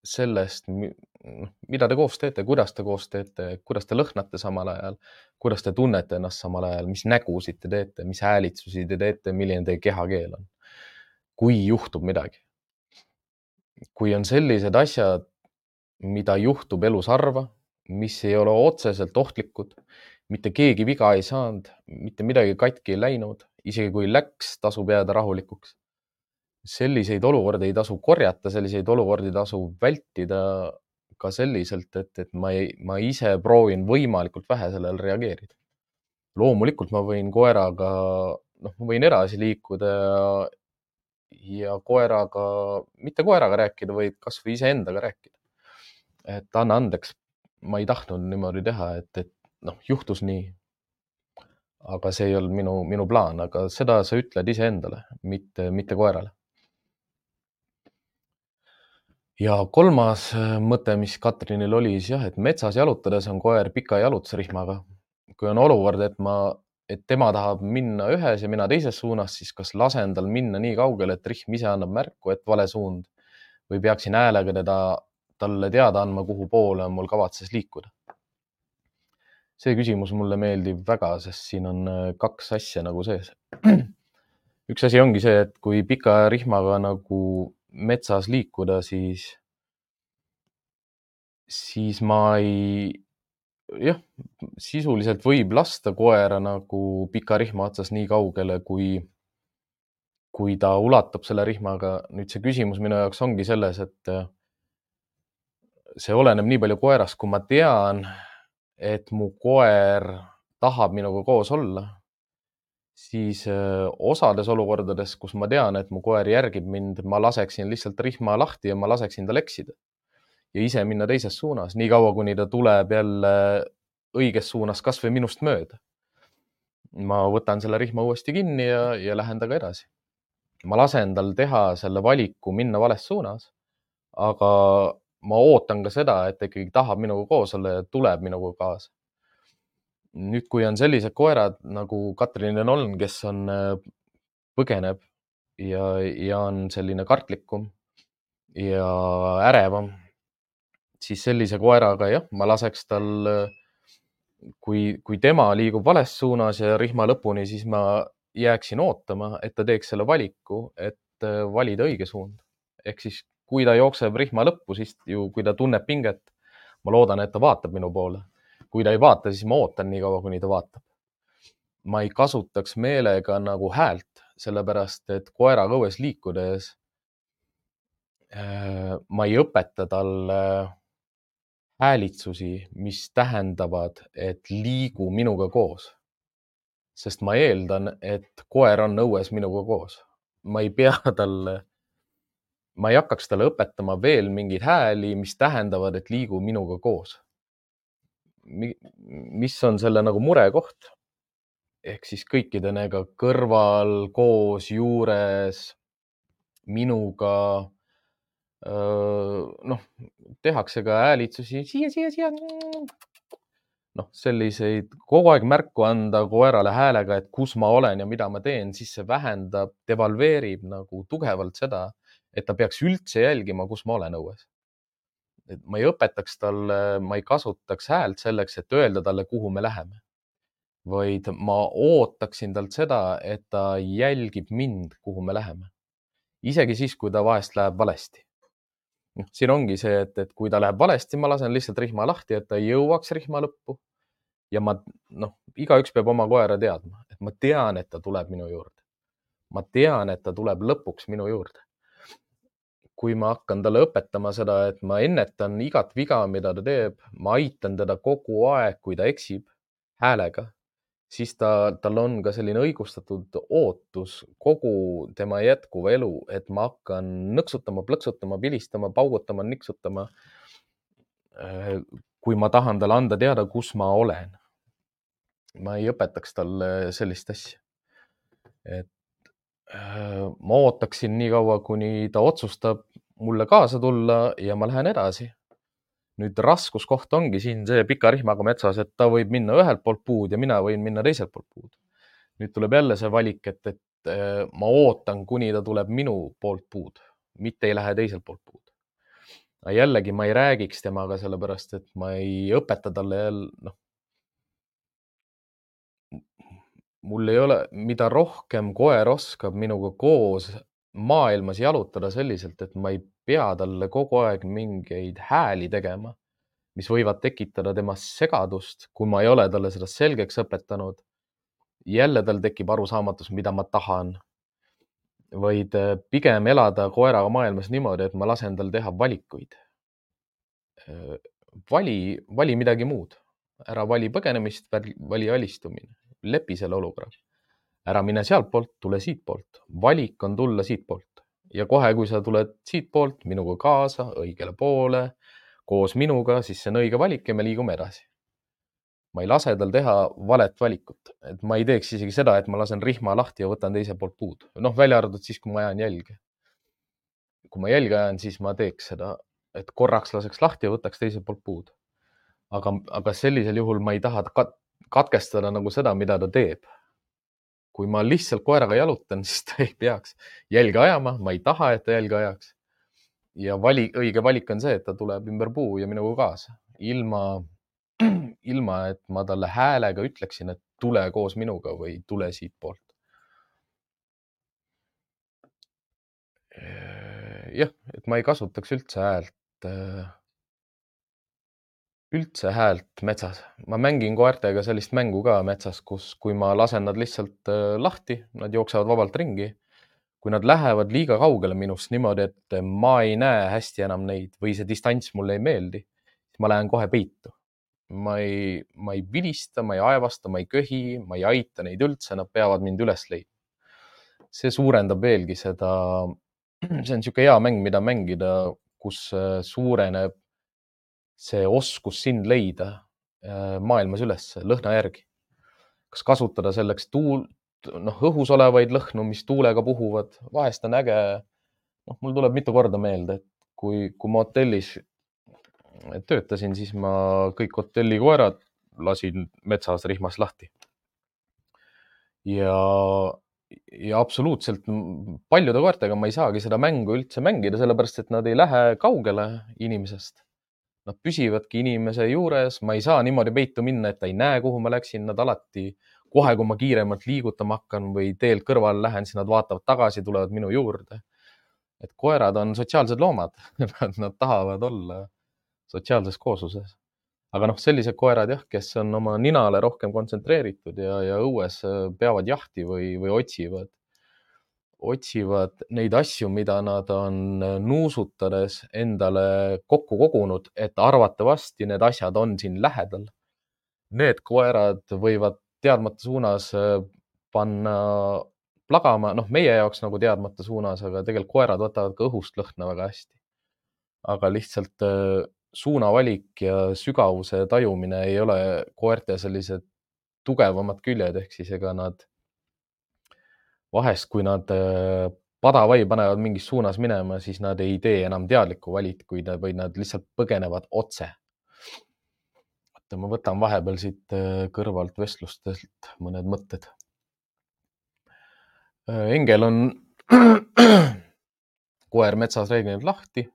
sellest, noh, mida te koos teete, kuidas te koos teete, kuidas te lõhnate samal ajal, kuidas te tunnete ennast samal ajal, mis nägusid te teete, mis häälitsusi te teete, milline teie kehakeel on. kui juhtub midagi. kui on sellised asjad, mida juhtub elus harva, mis ei ole otseselt ohtlikud, mitte keegi viga ei saanud, mitte midagi katki ei läinud, isegi kui läks, tasub jääda rahulikuks selliseid olukordi ei tasu korjata, selliseid olukordi tasub vältida ka selliselt, et, et ma ei, ma ise proovin võimalikult vähe sellele reageerida. loomulikult ma võin koeraga, noh, ma võin edasi liikuda ja, ja koeraga, mitte koeraga rääkida, vaid kasvõi iseendaga rääkida. et anna andeks, ma ei tahtnud niimoodi teha, et, et noh, juhtus nii. aga see ei olnud minu, minu plaan, aga seda sa ütled iseendale, mitte, mitte koerale ja kolmas äh, mõte, mis Katrinil oli, siis jah, et metsas jalutades on koer pika jalutusrihmaga. kui on olukord, et ma, et tema tahab minna ühes ja mina teises suunas, siis kas lasen tal minna nii kaugele, et rihm ise annab märku, et vale suund või peaksin häälega teda, talle teada andma, kuhu poole on mul kavatses liikuda. see küsimus mulle meeldib väga, sest siin on äh, kaks asja nagu sees. üks asi ongi see, et kui pika rihmaga nagu metsas liikuda, siis, siis ma ei, jah, sisuliselt võib lasta koera nagu pika rihma otsas nii kaugele, kui, kui ta ulatab selle rihmaga. nüüd see küsimus minu jaoks ongi selles, et see oleneb nii palju koerast, kui ma tean, et mu koer tahab minuga koos olla siis osades olukordades, kus ma tean, et mu koer järgib mind, ma laseksin lihtsalt rihma lahti ja ma laseksin tal eksida ja ise minna teises suunas, niikaua kuni ta tuleb jälle õiges suunas, kasvõi minust mööda. ma võtan selle rihma uuesti kinni ja, ja lähen temaga edasi. ma lasen tal teha selle valiku minna vales suunas. aga ma ootan ka seda, et ta ikkagi tahab minuga koos olla ja tuleb minuga kaasa nüüd, kui on sellised koerad nagu Katrinil on, kes on, äh, põgeneb ja, ja on selline kartlikum ja ärevam, siis sellise koeraga jah, ma laseks tal äh, kui, kui tema liigub vales suunas ja rihma lõpuni, siis ma jääksin ootama, et ta teeks selle valiku, et äh, valida õige suund. ehk siis, kui ta jookseb rihma lõppu, siis ju, kui ta tunneb pinget, ma loodan, et ta vaatab minu poole. Kui ta ei vaata, siis ma ootan nii kaua, kuni ta vaatab. ma ei kasutaks meelega nagu häält, sellepärast et koeraga õues liikudes äh, ma ei õpeta talle häälitsusi, mis tähendavad, et liigu minuga koos. sest ma eeldan, et koer on õues minuga koos. ma ei pea talle, ma ei hakkaks talle õpetama veel mingeid hääli, mis tähendavad, et liigu minuga koos. Mis on selle nagu murekoht? ehk siis kõikidega kõrval, koos, juures, minuga noh, tehakse ka häälitsusi siia, siia, siia. noh, selliseid kogu aeg märku anda koerale häälega, et kus ma olen ja mida ma teen, siis see vähendab, devalveerib nagu tugevalt seda, et ta peaks üldse jälgima, kus ma olen õues. Et ma ei õpetaks talle, ma ei kasutaks häält selleks, et öelda talle, kuhu me läheme, vaid ma ootaksin talt seda, et ta jälgib mind, kuhu me läheme. isegi siis, kui ta vahest läheb valesti noh, siin ongi see, et, et kui ta läheb valesti, ma lasen lihtsalt rihma lahti, et ta jõuaks rihma lõppu. ja ma, noh, igaüks peab oma koera teadma, et ma tean, et ta tuleb minu juurde. ma tean, et ta tuleb lõpuks minu juurde. Kui ma hakkan talle õpetama seda, et ma ennetan igat viga, mida ta teeb, ma aitan teda kogu aeg, kui ta eksib häälega siis ta, tal on ka selline õigustatud ootus kogu tema jätkuva elu, et ma hakkan nõksutama, plõksutama, vilistama, paugutama, niksutama. Äh, kui ma tahan talle anda teada, kus ma olen. ma ei õpetaks talle sellist asja. et ma ootaksin nii kaua, kuni ta otsustab mulle kaasa tulla ja ma lähen edasi nüüd raskuskoht ongi siin see pika rihmaga metsas, et ta võib minna ühelt poolt puud ja mina võin minna teiselt poolt puud. nüüd tuleb jälle see valik, et, et äh, ma ootan, kuni ta tuleb minu poolt puud, mitte ei lähe teiselt poolt puud. aga jällegi ma ei räägiks temaga sellepärast, et ma ei õpeta talle jälle, noh. Mul ei ole, mida rohkem koer oskab minuga koos maailmas jalutada selliselt, et ma ei pea talle kogu aeg mingeid hääli tegema, mis võivad tekitada temas segadust, kui ma ei ole talle seda selgeks õpetanud. jälle tal tekib arusaamatus, mida ma tahan. vaid äh, pigem elada koeraga maailmas niimoodi, et ma lasen tal teha valikuid. Äh, vali, vali midagi muud, ära vali põgenemist, vali alistumine, lepi selle olukorraga ära mine sealtpoolt, tule siitpoolt, valik on tulla siitpoolt ja kohe, kui sa tuled siitpoolt minuga kaasa õigele poole koos minuga, siis see on õige valik ja me liigume edasi. ma ei lase tal teha valet valikut, et ma ei teeks isegi seda, et ma lasen rihma lahti ja võtan teiselt poolt puud, noh, välja arvatud siis, kui ma ajan jälge. kui ma jälge ajan, siis ma teeks seda, et korraks laseks lahti ja võtaks teiselt poolt puud. aga, aga sellisel juhul ma ei taha katkestada nagu seda, mida ta teeb kui ma lihtsalt koeraga jalutan, siis ta ei peaks jälge ajama, ma ei taha, et ta jälge ajaks. ja vali, õige valik on see, et ta tuleb ümber puu ja minuga kaasa, ilma, ilma et ma talle häälega ütleksin, et tule koos minuga või tule siitpoolt. jah, et ma ei kasutaks üldse häält üldse häält metsas. ma mängin koertega sellist mängu ka metsas, kus, kui ma lasen nad lihtsalt äh, lahti, nad jooksevad vabalt ringi. kui nad lähevad liiga kaugele minust niimoodi, et ma ei näe hästi enam neid või see distants mulle ei meeldi, siis ma lähen kohe peitu. ma ei, ma ei vilista, ma ei aevasta, ma ei köhi, ma ei aita neid üldse, nad peavad mind üles leidma. see suurendab veelgi seda, see on niisugune hea mäng, mida mängida, kus äh, suureneb see oskus sind leida äh, maailmas üles lõhna järgi. kas kasutada selleks tuul, noh, õhus olevaid lõhnu, mis tuulega puhuvad, vahest on äge. noh, mul tuleb mitu korda meelde, et kui, kui ma hotellis töötasin, siis ma kõik hotellikoerad lasin metsas rihmas lahti. ja, ja absoluutselt paljude koertega ma ei saagi seda mängu üldse mängida, sellepärast et nad ei lähe kaugele inimesest Nad püsivadki inimese juures, ma ei saa niimoodi peitu minna, et ta ei näe, kuhu ma läksin, nad alati kohe, kui ma kiiremalt liigutama hakkan või teelt kõrvale lähen, siis nad vaatavad tagasi, tulevad minu juurde. et koerad on sotsiaalsed loomad nad tahavad olla sotsiaalses koosluses. aga noh, sellised koerad jah, kes on oma ninale rohkem kontsentreeritud ja, ja õues peavad jahti või, või otsivad otsivad neid asju, mida nad on nuusutades endale kokku kogunud, et arvatavasti need asjad on siin lähedal. Need koerad võivad teadmata suunas äh, panna plagama, noh, meie jaoks nagu teadmata suunas, aga tegelikult koerad võtavad ka õhust lõhna väga hästi. aga lihtsalt äh, suunavalik ja sügavuse tajumine ei ole koerte sellised tugevamad küljed, ehk siis ega nad vahest, kui nad äh, padavai panevad mingis suunas minema, siis nad ei tee enam teadlikku valikuid, vaid nad lihtsalt põgenevad otse. oota, ma võtan vahepeal siit äh, kõrvalt vestlustelt mõned mõtted. Äh, Engel on koer metsas reeglina lahti.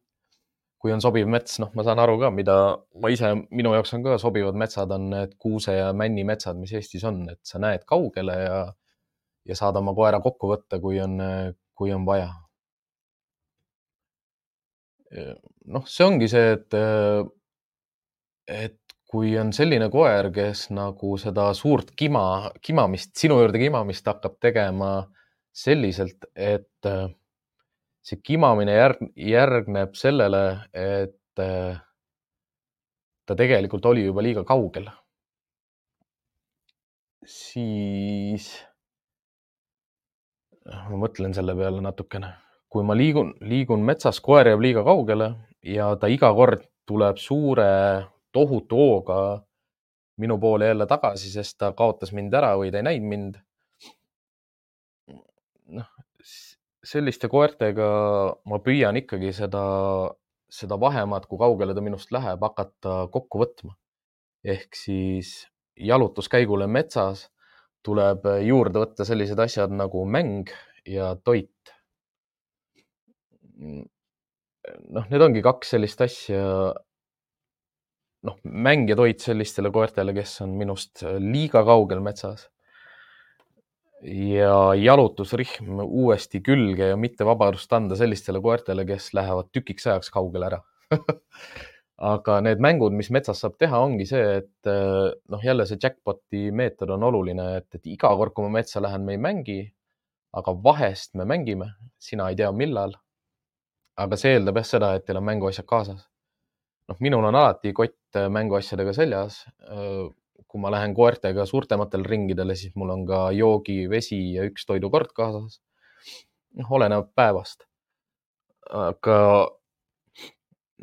kui on sobiv mets, noh, ma saan aru ka, mida ma ise, minu jaoks on ka sobivad metsad, on need kuuse ja männi metsad, mis Eestis on, et sa näed kaugele ja ja saad oma koera kokku võtta, kui on, kui on vaja. noh, see ongi see, et, et kui on selline koer, kes nagu seda suurt kima, kimamist, sinu juurde kimamist hakkab tegema selliselt, et see kimamine järg, järgneb sellele, et ta tegelikult oli juba liiga kaugel, siis ma mõtlen selle peale natukene. kui ma liigun, liigun metsas, koer jääb liiga kaugele ja ta iga kord tuleb suure tohutu hooga minu poole jälle tagasi, sest ta kaotas mind ära või ta ei näinud mind. noh, selliste koertega ma püüan ikkagi seda, seda vahemaad, kui kaugele ta minust läheb, hakata kokku võtma. ehk siis jalutuskäigule metsas tuleb juurde võtta sellised asjad nagu mäng ja toit. noh, need ongi kaks sellist asja. noh, mäng ja toit sellistele koertele, kes on minust liiga kaugel metsas. ja jalutusrihm uuesti külge ja mitte vabadust anda sellistele koertele, kes lähevad tükiks ajaks kaugele ära aga need mängud, mis metsas saab teha, ongi see, et eh, noh, jälle see jackpot'i meetod on oluline, et, et iga kord, kui ma metsa lähen, me ei mängi, aga vahest me mängime, sina ei tea, millal. aga see eeldab jah seda, et teil on mänguasjad kaasas. noh, minul on alati kott eh, mänguasjadega seljas. Eh, kui ma lähen koertega suurtematele ringidele, siis mul on ka joogi, vesi ja üks toidukord kaasas. noh, oleneb päevast. aga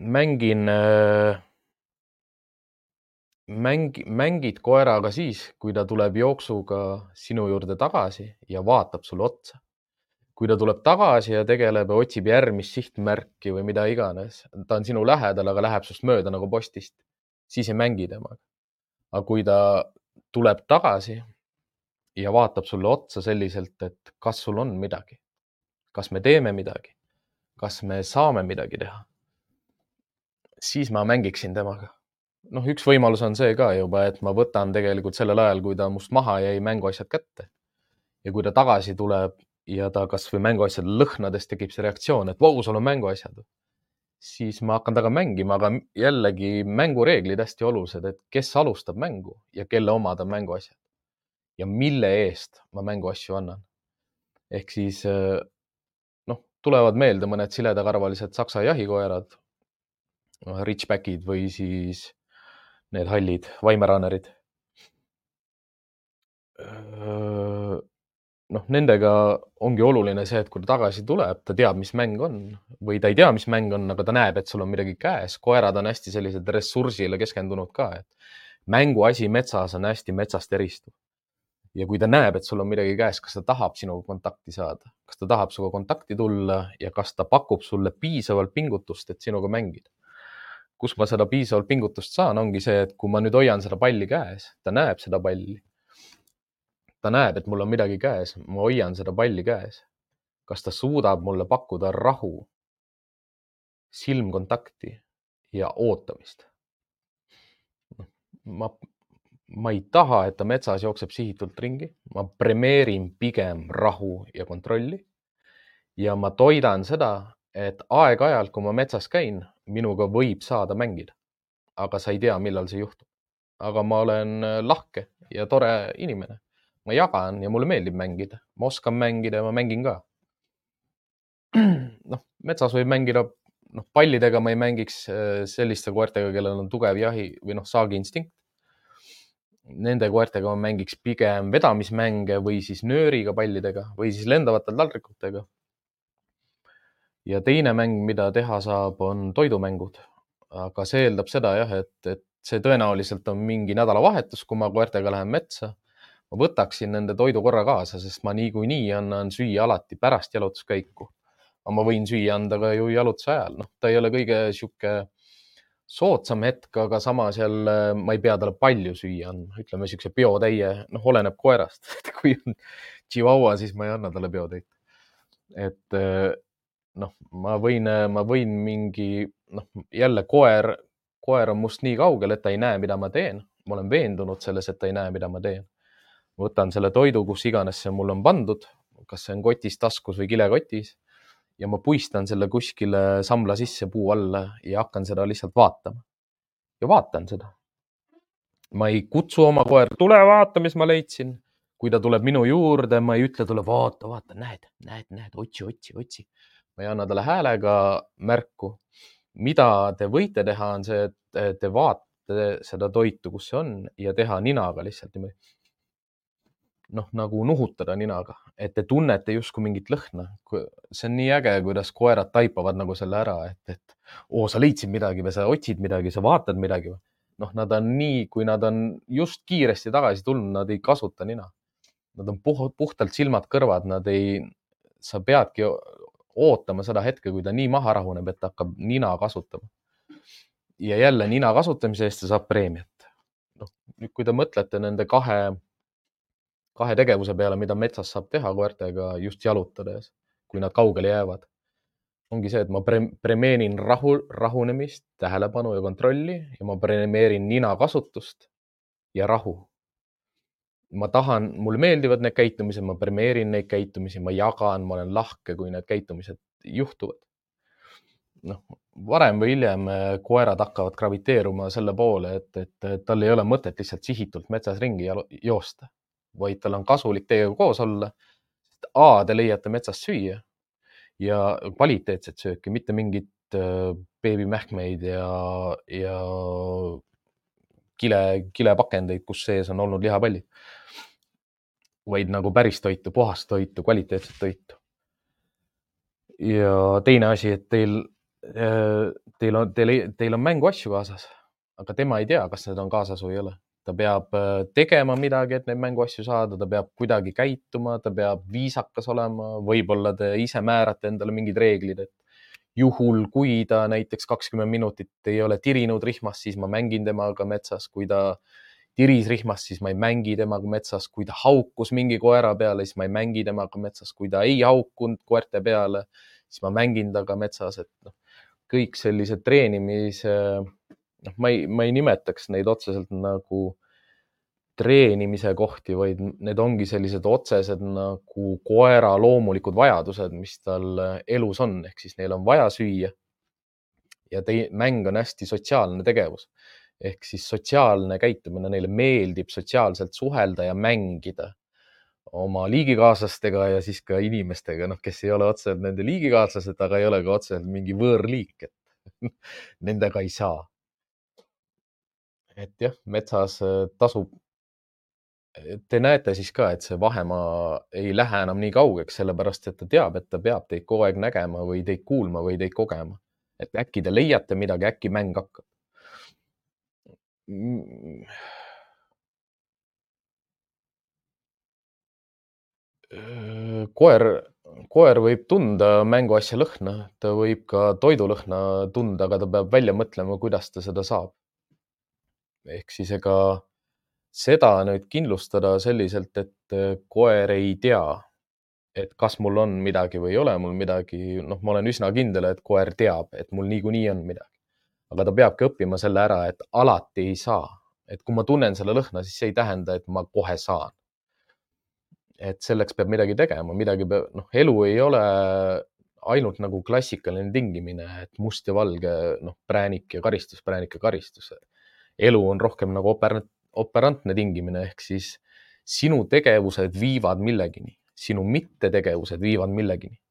mängin, äh, mängi, mängid koeraga siis, kui ta tuleb jooksuga sinu juurde tagasi ja vaatab sulle otsa. kui ta tuleb tagasi ja tegeleb ja otsib järgmist sihtmärki või mida iganes, ta on sinu lähedal, aga läheb sinust mööda nagu postist, siis ei mängi temaga. aga kui ta tuleb tagasi ja vaatab sulle otsa selliselt, et kas sul on midagi, kas me teeme midagi, kas me saame midagi teha siis ma mängiksin temaga. noh, üks võimalus on see ka juba, et ma võtan tegelikult sellel ajal, kui ta must maha jäi, mänguasjad kätte. ja kui ta tagasi tuleb ja ta kasvõi mänguasjade lõhnades tekib see reaktsioon, et vau, sul on mänguasjad. siis ma hakkan temaga mängima, aga jällegi mängureeglid hästi olulised, et kes alustab mängu ja kelle omad on mänguasjad ja mille eest ma mänguasju annan. ehk siis noh, tulevad meelde mõned siledakarvalised saksa jahikoerad, Ridgebackid või siis need hallid Weimaranerid. noh, nendega ongi oluline see, et kui ta tagasi tuleb, ta teab, mis mäng on või ta ei tea, mis mäng on, aga ta näeb, et sul on midagi käes. koerad on hästi sellised ressursile keskendunud ka, et mänguasi metsas on hästi metsast eristuv. ja kui ta näeb, et sul on midagi käes, kas ta tahab sinuga kontakti saada, kas ta tahab sinuga kontakti tulla ja kas ta pakub sulle piisavalt pingutust, et sinuga mängida kus ma seda piisavalt pingutust saan, ongi see, et kui ma nüüd hoian seda palli käes, ta näeb seda palli. ta näeb, et mul on midagi käes, ma hoian seda palli käes. kas ta suudab mulle pakkuda rahu, silmkontakti ja ootamist? ma, ma ei taha, et ta metsas jookseb sihitult ringi, ma premeerin pigem rahu ja kontrolli. ja ma toidan seda, et aeg-ajalt, kui ma metsas käin, minuga võib saada mängida. aga sa ei tea, millal see juhtub. aga ma olen lahke ja tore inimene. ma jagan ja mulle meeldib mängida, ma oskan mängida ja ma mängin ka. noh, metsas võib mängida noh, pallidega ma ei mängiks äh, selliste koertega, kellel on tugev jahi või noh, saagiinstinkt. Nende koertega ma mängiks pigem vedamismänge või siis nööriga pallidega või siis lendavate taldrikutega. Ja teine mäng, mida teha saab, on toidumängud. aga see eeldab seda jah, et, et see tõenäoliselt on mingi nädalavahetus, kui ma koertega lähen metsa. ma võtaksin nende toidu korra kaasa, sest ma niikuinii annan süüa alati pärast jalutuskäiku aga ma võin süüa anda ka ju jalutuse ajal, noh, ta ei ole kõige sihuke soodsam hetk, aga samas jälle ma ei pea talle palju süüa andma, ütleme siukse peotäie, noh, oleneb koerast kui on Chihuahua, siis ma ei anna talle peotäit. et noh, ma võin, ma võin mingi, noh, jälle koer, koer on must nii kaugel, et ta ei näe, mida ma teen. ma olen veendunud selles, et ta ei näe, mida ma teen. võtan selle toidu, kus iganes see mul on pandud, kas see on kotis, taskus või kilekotis ja ma puistan selle kuskile sambla sisse puu alla ja hakkan seda lihtsalt vaatama. ja vaatan seda. ma ei kutsu oma koera, tule vaata, mis ma leidsin. kui ta tuleb minu juurde, ma ei ütle talle, vaata, vaata, näed, näed, näed, otsi, otsi, otsi. Ma ei anna talle häälega märku. mida te võite teha, on see, et te vaatate seda toitu, kus see on ja teha ninaga lihtsalt niimoodi noh, nagu nuhutada ninaga, et te tunnete justkui mingit lõhna. see on nii äge, kuidas koerad taipavad nagu selle ära, et, et oo, sa leidsid midagi või sa otsid midagi, sa vaatad midagi. noh, nad on nii, kui nad on just kiiresti tagasi tulnud, nad ei kasuta nina. Nad on puh puhtalt silmad-kõrvad, nad ei, sa peadki ootama seda hetke, kui ta nii maha rahuneb, et hakkab nina kasutama. ja jälle nina kasutamise eest ta saab preemiat. noh, nüüd, kui te mõtlete nende kahe kahe tegevuse peale, mida metsas saab teha koertega just jalutades, kui nad kaugele jäävad. ongi see, et ma pre premeerin rahu, rahunemist, tähelepanu ja kontrolli ja ma premeerin nina kasutust ja rahu. Ma tahan, mulle meeldivad need käitumised, ma premeerin neid käitumisi, ma jagan, ma olen lahke, kui need käitumised juhtuvad. noh, varem või hiljem eh, koerad hakkavad graviteeruma selle poole, et, et tal ei ole mõtet lihtsalt sihitult metsas ringi joosta vaid tal on kasulik teiega koos olla. A, te leiate metsast süüa ja kvaliteetset sööki, mitte mingit äh, beebimähkmeid ja, ja kile, kilepakendeid, kus sees on olnud lihapallid. vaid nagu päris toitu, puhast toitu, kvaliteetset toitu. ja teine asi, et teil, äh, teil on, teil, teil on mänguasju kaasas, aga tema ei tea, kas need on kaasas või ei ole ta peab äh, tegema midagi, et neid mänguasju saada, ta peab kuidagi käituma, ta peab viisakas olema, võib-olla te ise määrate endale mingid reeglid, et juhul, kui ta näiteks kakskümmend minutit ei ole tirinud rihmas, siis ma mängin temaga metsas, kui ta tiris rihmas, siis ma ei mängi temaga metsas, kui ta haukus mingi koera peale, siis ma ei mängi temaga metsas, kui ta ei haukunud koerte peale, siis ma mängin temaga metsas, et noh, kõik sellised treenimise noh, ma ei, ma ei nimetaks neid otseselt nagu treenimise kohti, vaid need ongi sellised otsesed nagu koera loomulikud vajadused, mis tal elus on, ehk siis neil on vaja süüa. ja tei-, mäng on hästi sotsiaalne tegevus ehk siis sotsiaalne käitumine, neile meeldib sotsiaalselt suhelda ja mängida oma liigikaaslastega ja siis ka inimestega, noh, kes ei ole otseselt nende liigikaaslased, aga ei ole ka otseselt mingi võõrliik, et nendega ei saa et jah, metsas äh, tasub. Te näete siis ka, et see vahemaa ei lähe enam nii kaugeks, sellepärast et ta teab, et ta peab teid kogu aeg nägema või teid kuulma või teid kogema. et äkki te leiate midagi, äkki mäng hakkab. Mm. koer, koer võib tunda mänguasja lõhna, ta võib ka toidulõhna tunda, aga ta peab välja mõtlema, kuidas ta seda saab ehk siis ega seda nüüd kindlustada selliselt, et äh, koer ei tea, et kas mul on midagi või ei ole mul midagi, noh, ma olen üsna kindel, et koer teab, et mul niikuinii on midagi. aga ta peabki õppima selle ära, et alati ei saa, et kui ma tunnen selle lõhna, siis see ei tähenda, et ma kohe saan. et selleks peab midagi tegema, midagi peab, noh, elu ei ole ainult nagu klassikaline tingimine, et must ja valge, noh, präänik ja karistus, präänik ja karistus. elu on rohkem nagu oper-, operantne tingimine ehk siis sinu tegevused viivad millegini, sinu mittetegevused viivad millegini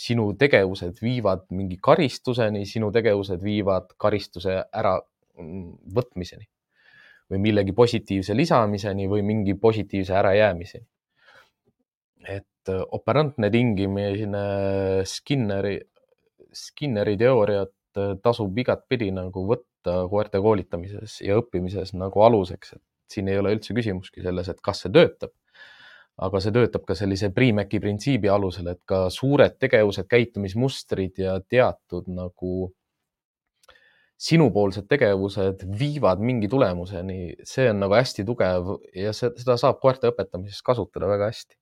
sinu tegevused viivad mingi karistuseni, sinu tegevused viivad karistuse äravõtmiseni või millegi positiivse lisamiseni või mingi positiivse ärajäämiseni. et äh, operantne tingimine Skinneri, Skinneri teooriat äh, tasub igatpidi nagu võtta koerte koolitamises ja õppimises nagu aluseks, et siin ei ole üldse küsimustki selles, et kas see töötab. Aga see töötab ka sellise Priimeki printsiibi alusel, et ka suured tegevused, käitumismustrid ja teatud nagu sinupoolsed tegevused viivad mingi tulemuseni, see on nagu hästi tugev ja seda saab koerte õpetamises kasutada väga hästi.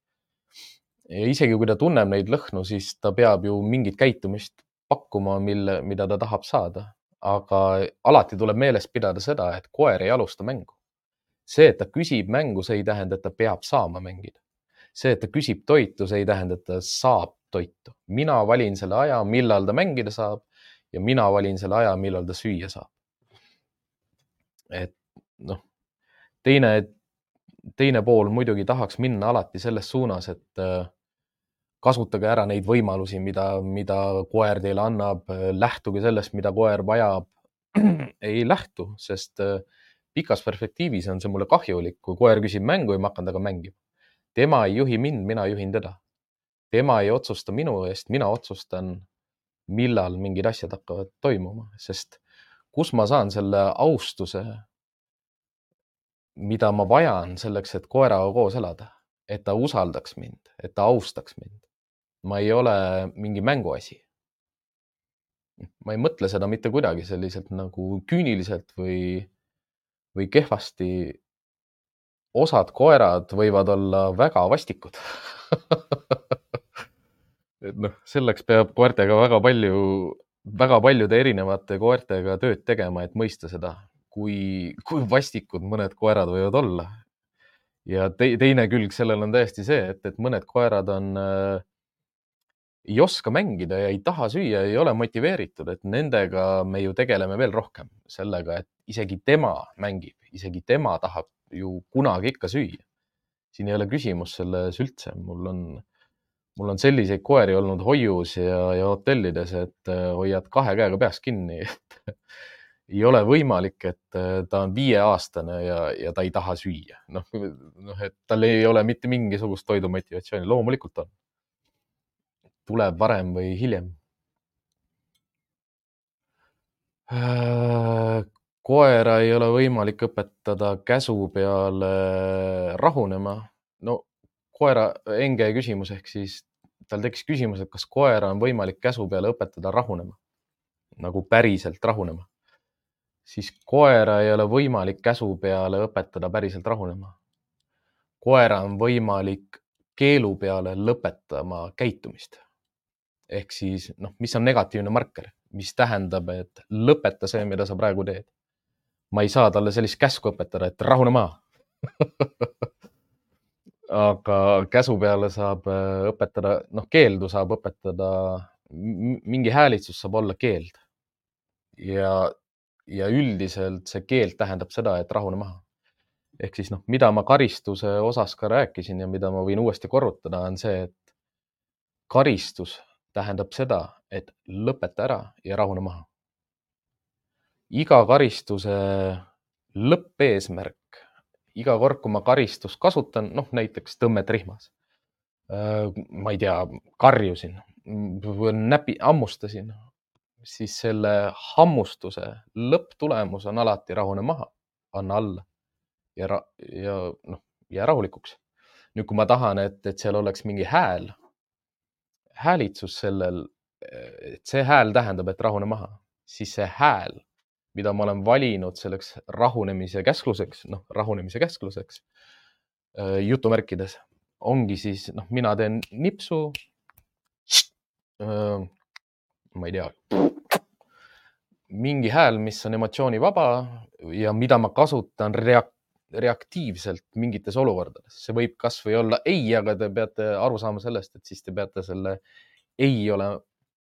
ja isegi kui ta tunneb neid lõhnu, siis ta peab ju mingit käitumist pakkuma, mille, mida ta tahab saada, aga alati tuleb meeles pidada seda, et koer ei alusta mängu. see, et ta küsib mängu, see ei tähenda, et ta peab saama mängida see, et ta küsib toitu, see ei tähenda, et ta saab toitu. mina valin selle aja, millal ta mängida saab ja mina valin selle aja, millal ta süüa saab. et noh, teine, teine pool muidugi tahaks minna alati selles suunas, et äh, kasutage ära neid võimalusi, mida, mida koer teile annab, lähtuge sellest, mida koer vajab. ei lähtu, sest äh, pikas perspektiivis on see mulle kahjulik, kui koer küsib mängu ja ma hakkan temaga mängima tema ei juhi mind, mina juhin teda. tema ei otsusta minu eest, mina otsustan, millal mingid asjad hakkavad toimuma, sest kus ma saan selle austuse, mida ma vajan selleks, et koeraga koos elada, et ta usaldaks mind, et ta austaks mind. Ma ei ole mingi mänguasi. ma ei mõtle seda mitte kuidagi selliselt nagu küüniliselt või, või kehvasti osad koerad võivad olla väga vastikud et noh, selleks peab koertega väga palju, väga paljude erinevate koertega tööd tegema, et mõista seda, kui, kui vastikud mõned koerad võivad olla. ja te, teine külg sellel on täiesti see, et, et mõned koerad on äh,, ei oska mängida ja ei taha süüa, ei ole motiveeritud, et nendega me ju tegeleme veel rohkem sellega, et isegi tema mängib, isegi tema tahab ju kunagi ikka süüa. siin ei ole küsimus selles üldse, mul on, mul on selliseid koeri olnud hoius ja, ja hotellides, et äh, hoiad kahe käega peast kinni ei ole võimalik, et äh, ta on viieaastane ja, ja ta ei taha süüa. noh, noh, et tal ei ole mitte mingisugust toidumotivatsiooni, loomulikult on. Tuleb varem või hiljem. Äh, koera ei ole võimalik õpetada käsu peale rahunema. no koera enge küsimus ehk siis tal tekkis küsimus, et kas koera on võimalik käsu peale õpetada rahunema, nagu päriselt rahunema. siis koera ei ole võimalik käsu peale õpetada päriselt rahunema. koera on võimalik keelu peale lõpetama käitumist. Ehk siis noh, mis on negatiivne marker, mis tähendab, et lõpeta see, mida sa praegu teed ma ei saa talle sellist käsku õpetada, et rahune maha aga käsu peale saab äh, õpetada, noh, keeldu saab õpetada, mingi häälitsus saab olla keeld. ja, ja üldiselt see keeld tähendab seda, et rahune maha. ehk siis noh, mida ma karistuse osas ka rääkisin ja mida ma võin uuesti korrutada, on see, et karistus tähendab seda, et lõpeta ära ja rahune maha iga karistuse lõppeesmärk, iga kord, kui ma karistust kasutan, noh näiteks tõmmet rihmas. Ma ei tea, karjusin, näpi, hammustasin, siis selle hammustuse lõpptulemus on alati rahune maha, anna alla ja, ja noh, jää rahulikuks. nüüd, kui ma tahan, et, et seal oleks mingi hääl, häälitsus sellel, et see hääl tähendab, et rahune maha, siis see hääl mida ma olen valinud selleks rahunemise käskluseks, noh, rahunemise käskluseks äh, jutumärkides ongi siis, noh, mina teen nipsu. Äh, ma ei tea, mingi hääl, mis on emotsioonivaba ja mida ma kasutan reak-, reaktiivselt mingites olukordades. see võib kasvõi olla ei, aga te peate aru saama sellest, et siis te peate selle ei ole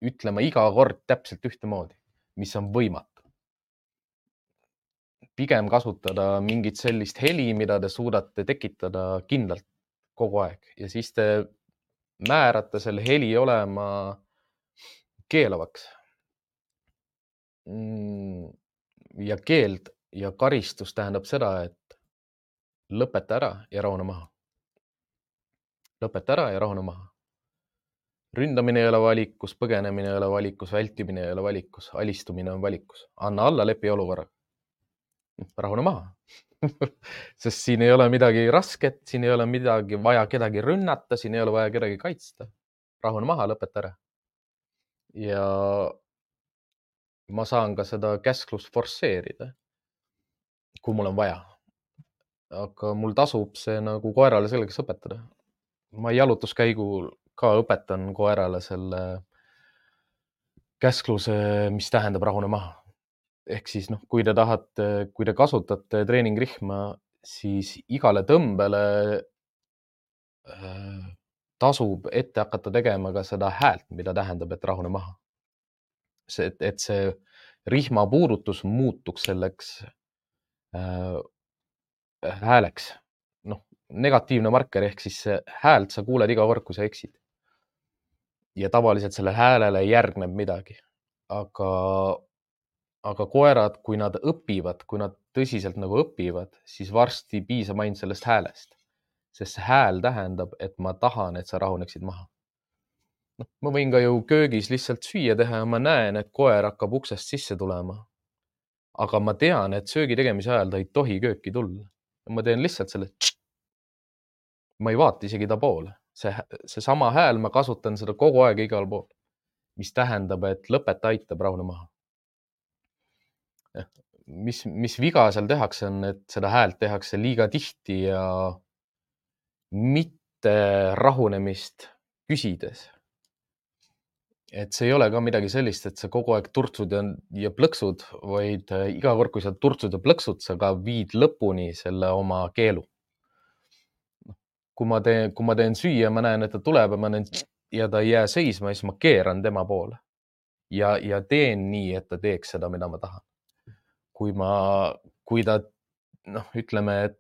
ütlema iga kord täpselt ühtemoodi, mis on võimatu. pigem kasutada mingit sellist heli, mida te suudate tekitada kindlalt kogu aeg ja siis te määrate selle heli olema keelavaks Mm, ja keeld ja karistus tähendab seda, et lõpeta ära ja rahune maha. lõpeta ära ja rahune maha. ründamine ei ole valikus, põgenemine ei ole valikus, vältimine ei ole valikus, alistumine on valikus. anna alla, lepi olukorraga. rahune maha sest siin ei ole midagi rasket, siin ei ole midagi vaja kedagi rünnata, siin ei ole vaja kedagi kaitsta. rahune maha, lõpeta ära. ja ma saan ka seda käsklust forsseerida, kui mul on vaja. Aga mul tasub see nagu koerale selgeks õpetada. ma jalutuskäigul ka õpetan koerale selle käskluse, mis tähendab rahune maha. ehk siis noh, kui te tahate, kui te kasutate treeningrihma, siis igale tõmbele äh, tasub ette hakata tegema ka seda häält, mida tähendab, et rahune maha see, et, see rihma puudutus muutuks selleks äh, hääleks. noh, negatiivne marker ehk siis häält sa kuuled iga kord, kui sa eksid. ja tavaliselt sellele häälele järgneb midagi, aga, aga koerad, kui nad õpivad, kui nad tõsiselt nagu õpivad, siis varsti piisab ainult sellest häälest, sest see hääl tähendab, et ma tahan, et sa rahuneksid maha noh, ma võin ka ju köögis lihtsalt süüa teha ja ma näen, et koer hakkab uksest sisse tulema. aga ma tean, et söögi tegemise ajal ta ei tohi kööki tulla. Ma teen lihtsalt selle. ma ei vaata isegi ta poole, see, seesama hääl, ma kasutan seda kogu aeg igal pool, mis tähendab, et lõpeta, aitab, rahune maha. mis, mis viga seal tehakse, on, et seda häält tehakse liiga tihti ja mitte rahunemist küsides et see ei ole ka midagi sellist, et sa kogu aeg turtsud ja, ja plõksud, vaid äh, iga kord, kui sa turtsud ja plõksud, sa ka viid lõpuni selle oma keelu. Noh, kui ma teen, kui ma teen süüa, ma näen, et ta tuleb ja ma näen ja ta ei jää seisma, siis ma keeran tema poole ja, ja teen nii, et ta teeks seda, mida ma tahan. kui ma, kui ta noh, ütleme, et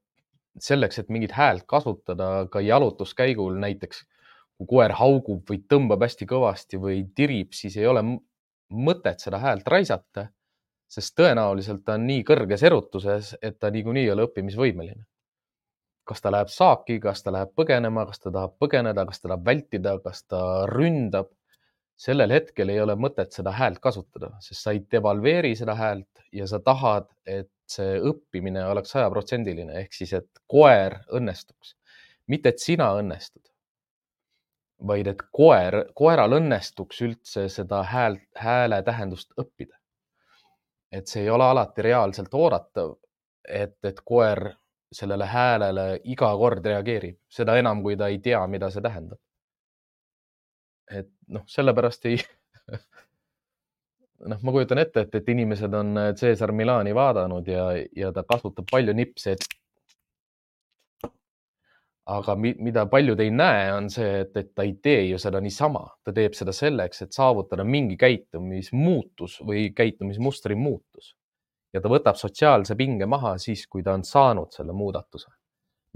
selleks, et mingit häält kasutada ka jalutuskäigul näiteks kui koer haugub või tõmbab hästi kõvasti või tirib, siis ei ole mõtet seda häält raisata, sest tõenäoliselt ta on nii kõrges erutuses, et ta niikuinii ei ole õppimisvõimeline. kas ta läheb saaki, kas ta läheb põgenema, kas ta tahab põgeneda, kas ta tahab vältida, kas ta ründab. sellel hetkel ei ole mõtet seda häält kasutada, sest sa ei devalveeri seda häält ja sa tahad, et see õppimine oleks sajaprotsendiline ehk siis, et koer õnnestuks, mitte et sina õnnestud vaid et koer, koeral õnnestuks üldse seda hääl, hääle tähendust õppida. et see ei ole alati reaalselt oodatav, et, et koer sellele häälele iga kord reageerib, seda enam, kui ta ei tea, mida see tähendab. et noh, sellepärast ei noh, ma kujutan ette, et, et inimesed on Cesar Milani vaadanud ja, ja ta kasutab palju nipse, et aga mida paljud ei näe, on see, et, et ta ei tee ju seda niisama, ta teeb seda selleks, et saavutada mingi käitumismuutus või käitumismustri muutus. ja ta võtab sotsiaalse pinge maha siis, kui ta on saanud selle muudatuse.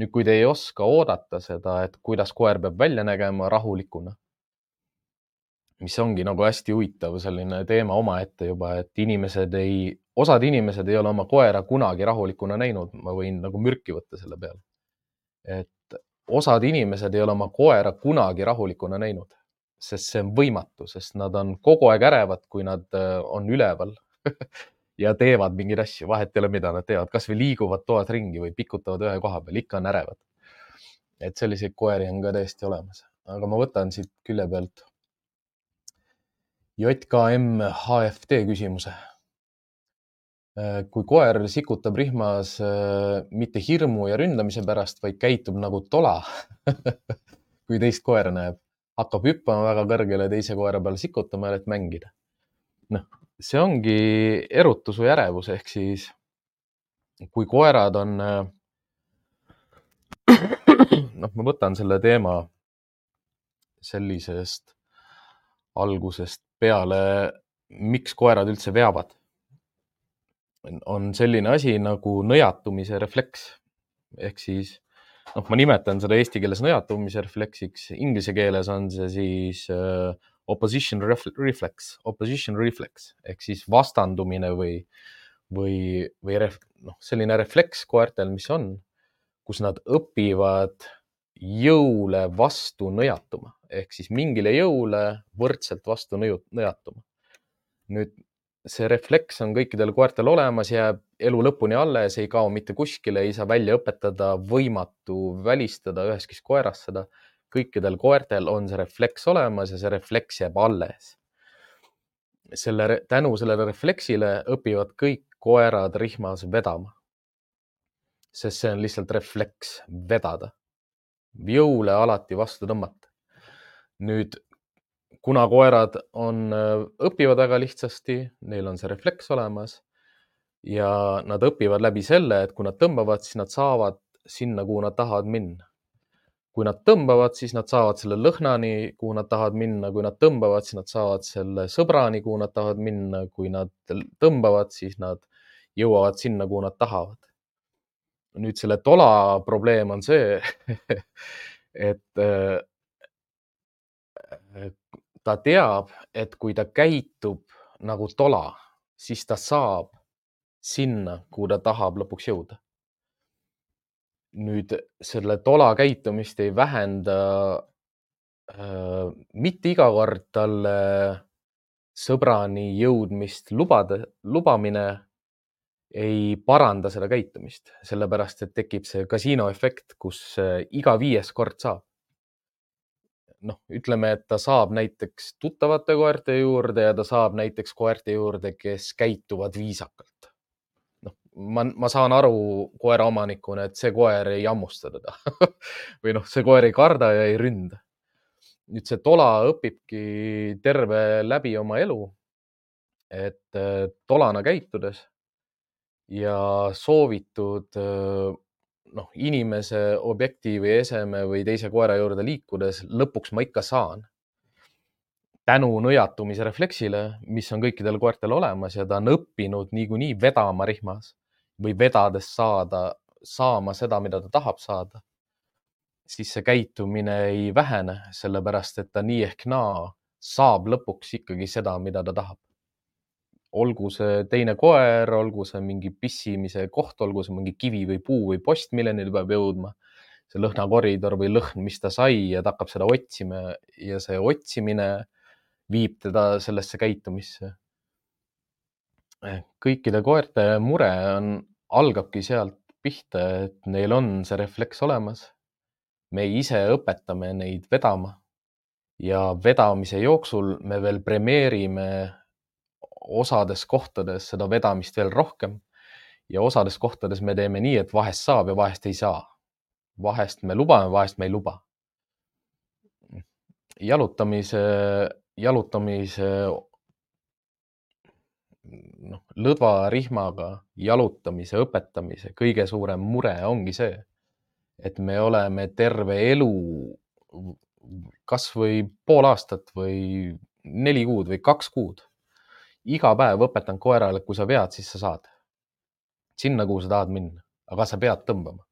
nüüd, kui te ei oska oodata seda, et kuidas koer peab välja nägema rahulikuna, mis ongi nagu hästi huvitav selline teema omaette juba, et inimesed ei, osad inimesed ei ole oma koera kunagi rahulikuna näinud, ma võin nagu mürki võtta selle peale. Et osad inimesed ei ole oma koera kunagi rahulikuna näinud, sest see on võimatu, sest nad on kogu aeg ärevad, kui nad äh, on üleval ja teevad mingeid asju, vahet ei ole, mida nad teevad, kasvõi liiguvad toas ringi või pikutavad ühe koha peal, ikka on ärevad. et selliseid koeri on ka täiesti olemas, aga ma võtan siit külje pealt JKM HFT küsimuse kui koer sikutab rihmas äh, mitte hirmu ja ründamise pärast, vaid käitub nagu tola kui teist koera näeb, hakkab hüppama väga kõrgele teise koera peale sikutama, et mängida. noh, see ongi erutus või ärevus, ehk siis kui koerad on, noh, ma võtan selle teema sellisest algusest peale, miks koerad üldse veavad. On selline asi nagu nõjatumise refleks. Ehk siis noh, ma nimetan seda eesti keeles nõjatumise refleksiks, inglise keeles on see siis uh, opposition reflex, opposition reflex. Ehk siis vastandumine või, või, või ref, noh, selline refleks koertel, mis on, kus nad õpivad jõule vastu nõjatuma. Ehk siis mingile jõule võrdselt vastu nõjatuma. nüüd see refleks on kõikidel koertel olemas, jääb elu lõpuni alles, ei kao mitte kuskile, ei saa välja õpetada, võimatu välistada üheski koeras seda kõikidel koertel on see refleks olemas ja see refleks jääb alles. selle, tänu sellele refleksile õpivad kõik koerad rihmas vedama. sest see on lihtsalt refleks vedada, jõule alati vastu tõmmata. nüüd, kuna koerad on, õpivad väga lihtsasti, neil on see refleks olemas ja nad õpivad läbi selle, et kui nad tõmbavad, siis nad saavad sinna, kuhu nad tahavad minna kui nad tõmbavad, siis nad saavad selle lõhnani, kuhu nad tahavad minna, kui nad tõmbavad, siis nad saavad selle sõbrani, kuhu nad tahavad minna, kui nad tõmbavad, siis nad jõuavad sinna, kuhu nad tahavad. nüüd selle tola probleem on see et äh, ta teab, et kui ta käitub nagu tola, siis ta saab sinna, kuhu ta tahab lõpuks jõuda nüüd selle tola käitumist ei vähenda äh, mitte iga kord talle sõbrani jõudmist lubada, lubamine ei paranda seda käitumist, sellepärast et tekib see kasiino efekt, kus äh, iga viies kord saab. Noh, ütleme, et ta saab näiteks tuttavate koerte juurde ja ta saab näiteks koerte juurde, kes käituvad viisakalt ma, ma saan aru koeraomanikuna, et see koer ei hammusta teda või noh, see koer ei karda ja ei ründa. nüüd see tola õpibki terve läbi oma elu. et äh, tolana käitudes ja soovitud äh, noh, inimese, objekti või eseme või teise koera juurde liikudes, lõpuks ma ikka saan tänu nõjatumise refleksile, mis on kõikidel koertel olemas ja ta on õppinud niikuinii vedama rihmas või vedades saada, saama seda, mida ta tahab saada, siis see käitumine ei vähene, sellepärast et ta nii ehk naa saab lõpuks ikkagi seda, mida ta tahab. Olgu see teine koer, olgu see mingi pissimise koht, olgu see mingi kivi või puu või post, milleni ta peab jõudma, see lõhnakoridor või lõhn, mis ta sai ja ta hakkab seda otsima ja see otsimine viib teda sellesse käitumisse kõikide koerte mure on, algabki sealt pihta, et neil on see refleks olemas. me ise õpetame neid vedama ja vedamise jooksul me veel premeerime osades kohtades seda vedamist veel rohkem ja osades kohtades me teeme nii, et vahest saab ja vahest ei saa. vahest me lubame, vahest me ei luba. jalutamise, jalutamise noh, lõdvarihmaga jalutamise õpetamise kõige suurem mure ongi see, et me oleme terve elu, kasvõi pool aastat või neli kuud või kaks kuud, iga päev õpetan koerale, kui sa vead, siis sa saad sinna, kuhu sa tahad minna, aga sa pead tõmbama.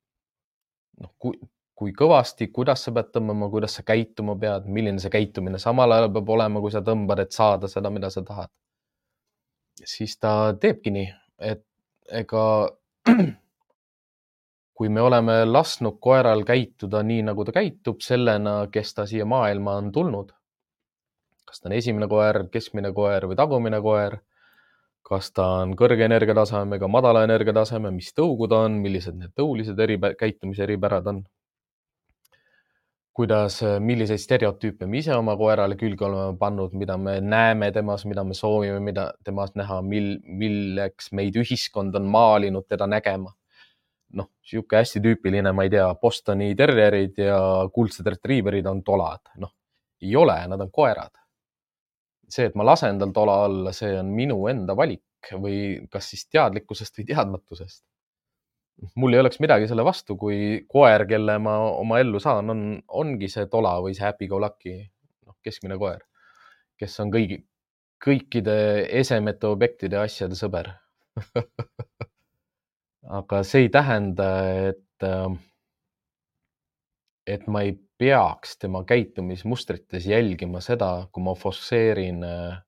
noh, kui, kui kõvasti, kuidas sa pead tõmbama, kuidas sa käituma pead, milline see käitumine samal ajal peab olema, kui sa tõmbad, et saada seda, mida sa tahad siis ta teebki nii, et ega kui me oleme lasknud koeral käituda nii, nagu ta käitub, sellena, kes ta siia maailma on tulnud, kas ta on esimene koer, keskmine koer või tagumine koer, kas ta on kõrge energiatasemega, madala energiataseme, mis tõugu ta on, millised need tõulised eri, käitumise eripärad on kuidas, milliseid stereotüüpe me ise oma koerale külge oleme pannud, mida me näeme temas, mida me soovime, mida temas näha, mil, milleks meid ühiskond on maalinud teda nägema. noh, niisugune hästi tüüpiline, ma ei tea, Bostoni terrierid ja kuldsed retriiverid on tolad, noh, ei ole, nad on koerad. See, et ma lasen tal tola alla, see on minu enda valik või kas siis teadlikkusest või teadmatusest. mul ei oleks midagi selle vastu, kui koer, kelle ma oma ellu saan, on, ongi see tola või see happy-go-lucky, noh, keskmine koer, kes on kõigi, kõikide esemete, objektide ja asjade sõber aga see ei tähenda, et, et ma ei peaks tema käitumismustrites jälgima seda, kui ma forsseerin äh,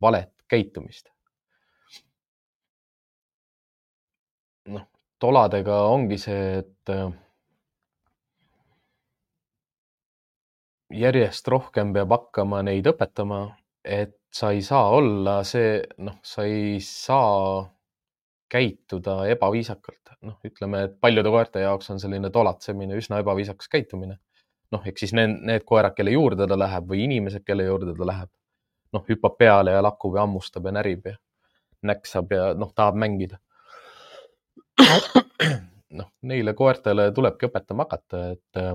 valet käitumist. noh, toladega ongi see, et äh, järjest rohkem peab hakkama neid õpetama, et sa ei saa olla see, noh, sa ei saa käituda ebaviisakalt. noh, ütleme, et paljude koerte jaoks on selline tolatsemine üsna ebaviisakas käitumine noh, ehk siis need, need koerad, kelle juurde ta läheb või inimesed, kelle juurde ta läheb, noh, hüppab peale ja lakub ja hammustab ja närib ja näksab ja noh, tahab mängida. noh, neile koertele tulebki õpetama hakata, et äh,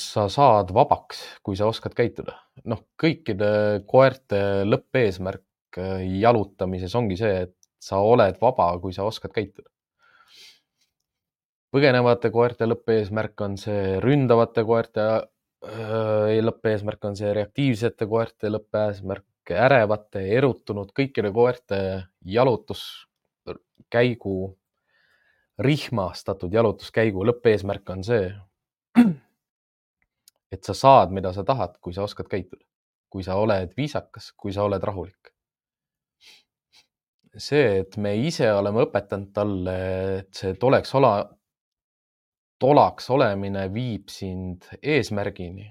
sa saad vabaks, kui sa oskad käituda. noh, kõikide koerte lõppeesmärk äh, jalutamises ongi see, et sa oled vaba, kui sa oskad käituda põgenevate koerte lõppeesmärk on see, ründavate koerte äh, lõppeesmärk on see, reaktiivsete koerte lõppeesmärk, ärevate, erutunud, kõikide koerte jalutuskäigu, rihmastatud jalutuskäigu lõppeesmärk on see, et sa saad, mida sa tahad, kui sa oskad käituda, kui sa oled viisakas, kui sa oled rahulik. See, et me ise oleme õpetanud talle, et see tuleks olla, tolaks olemine viib sind eesmärgini,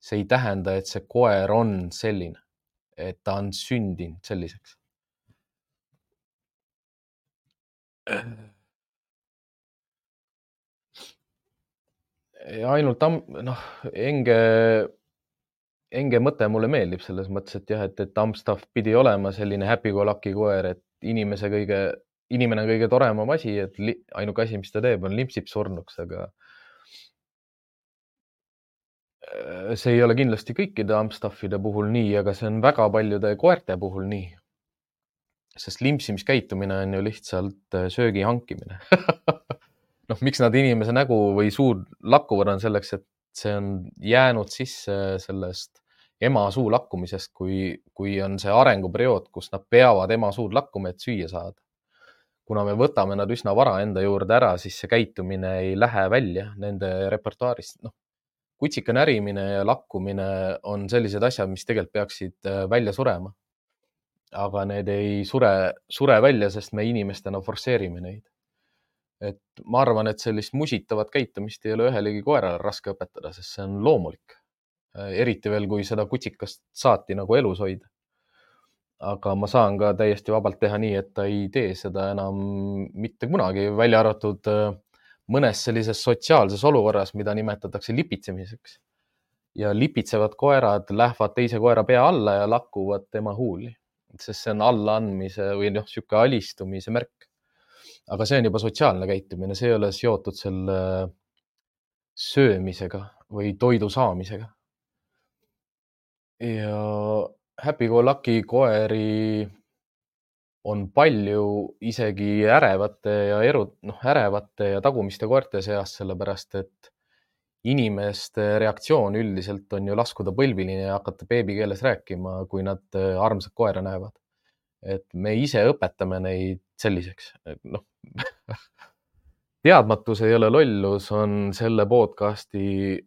see ei tähenda, et see koer on selline, et ta on sündinud selliseks. ja ainult noh, Enge, Enge mõte mulle meeldib selles mõttes, et jah, et, et Amstaff pidi olema selline happy-go-lucky koer, et inimese kõige inimene on kõige toremam asi, et ainuke asi, mis ta teeb, on limpsib surnuks, aga äh, see ei ole kindlasti kõikide Amstaffide puhul nii, aga see on väga paljude koerte puhul nii. sest limpsimiskäitumine on ju lihtsalt äh, söögi hankimine noh, miks nad inimese nägu või suud lakkuvad, on selleks, et see on jäänud sisse sellest ema suu lakkumisest, kui, kui on see arenguperiood, kus nad peavad ema suud lakkuma, et süüa saada kuna me võtame nad üsna vara enda juurde ära, siis see käitumine ei lähe välja nende repertuaarist, noh. kutsika närimine ja lakkumine on sellised asjad, mis tegelikult peaksid äh, välja surema. aga need ei sure, sure välja, sest me inimestena forsseerime neid. et ma arvan, et sellist musitavat käitumist ei ole ühelegi koerale raske õpetada, sest see on loomulik. Äh, eriti veel, kui seda kutsikast saati nagu elus hoida aga ma saan ka täiesti vabalt teha nii, et ta ei tee seda enam mitte kunagi, välja arvatud äh, mõnes sellises sotsiaalses olukorras, mida nimetatakse lipitsemiseks. ja lipitsevad koerad lähevad teise koera pea alla ja lakkuvad tema huuli, sest see on allaandmise või noh, niisugune alistumise märk. aga see on juba sotsiaalne käitumine, see ei ole seotud selle söömisega või toidu saamisega. ja happy-go-lucky koeri on palju isegi ärevate ja eru, noh, ärevate ja tagumiste koerte seas, sellepärast et inimeste reaktsioon üldiselt on ju laskuda põlvini ja hakata beebikeeles rääkima, kui nad äh, armsat koera näevad. et me ise õpetame neid selliseks, noh teadmatus ei ole lollus, on selle podcasti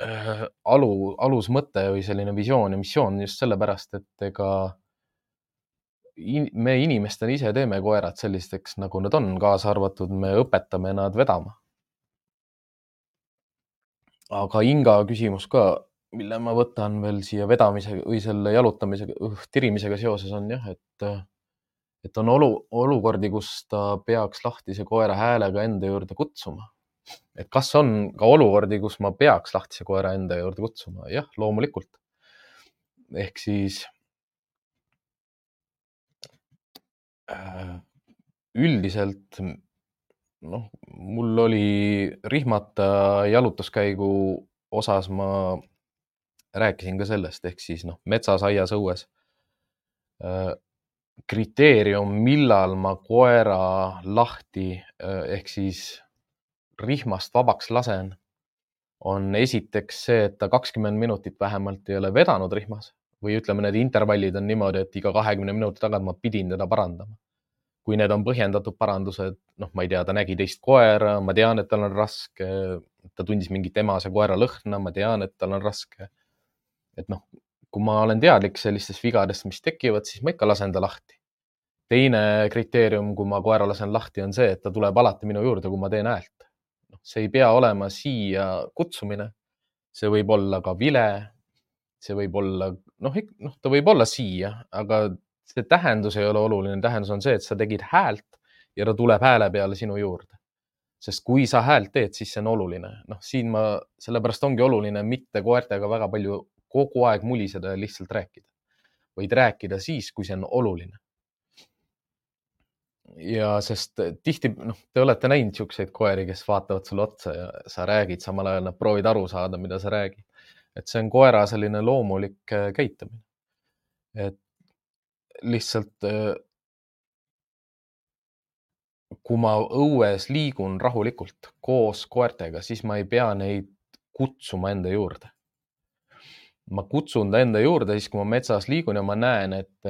alu, alusmõte või selline visioon ja missioon just sellepärast, et ega in, me inimestena ise teeme koerad sellisteks, nagu nad on, kaasa arvatud me õpetame nad vedama. aga Inga küsimus ka, mille ma võtan veel siia vedamise või selle jalutamisega, tirimisega seoses on jah, et, et on olu, olukordi, kus ta peaks lahtise koera häälega enda juurde kutsuma et kas on ka olukordi, kus ma peaks lahtise koera enda juurde kutsuma? jah, loomulikult. ehk siis äh, üldiselt noh, mul oli rihmata jalutuskäigu osas ma rääkisin ka sellest, ehk siis noh, metsas, aias, õues. kriteerium, millal ma koera lahti ehk siis rihmast vabaks lasen, on esiteks see, et ta kakskümmend minutit vähemalt ei ole vedanud rihmas või ütleme, need intervallid on niimoodi, et iga kahekümne minuti tagant ma pidin teda parandama. kui need on põhjendatud parandused, noh, ma ei tea, ta nägi teist koera, ma tean, et tal on raske, ta tundis mingit emase koera lõhna, ma tean, et tal on raske. et noh, kui ma olen teadlik sellistest vigadest, mis tekivad, siis ma ikka lasen ta lahti. teine kriteerium, kui ma koera lasen lahti, on see, et ta tuleb alati minu juurde, kui ma teen häält. See ei pea olema siia kutsumine. see võib olla ka vile. see võib olla, noh, noh, ta võib olla siia, aga see tähendus ei ole oluline. tähendus on see, et sa tegid häält ja ta tuleb hääle peale sinu juurde sest kui sa häält teed, siis see on oluline. noh, siin ma, sellepärast ongi oluline mitte koertega väga palju kogu aeg muliseda ja lihtsalt rääkida, vaid rääkida siis, kui see on oluline. Ja sest tihti, noh, te olete näinud niisuguseid koeri, kes vaatavad sulle otsa ja sa räägid, samal ajal nad proovivad aru saada, mida sa räägid. et see on koera selline loomulik äh, käitumine. et lihtsalt äh, kui ma õues liigun rahulikult koos koertega, siis ma ei pea neid kutsuma enda juurde. ma kutsun ta enda juurde siis, kui ma metsas liigun ja ma näen, et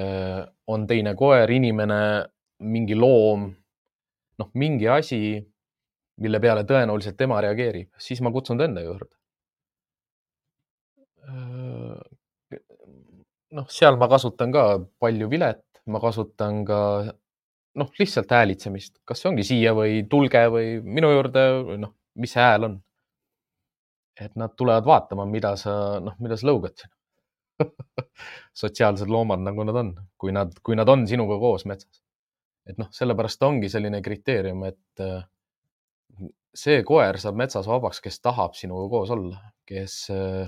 on teine koer, inimene, mingi loom, noh, mingi asi, mille peale tõenäoliselt tema reageerib, siis ma kutsun ta enda juurde. Noh, seal ma kasutan ka palju vilet, ma kasutan ka noh, lihtsalt häälitsemist, kas see ongi siia või tulge või minu juurde noh, mis see hääl on. et nad tulevad vaatama, mida sa, noh, mida sa lõugad siin sotsiaalsed loomad, nagu nad on, kui nad, kui nad on sinuga koos metsas. Et noh, sellepärast ongi selline kriteerium, et äh, see koer saab metsas vabaks, kes tahab sinuga koos olla, kes äh,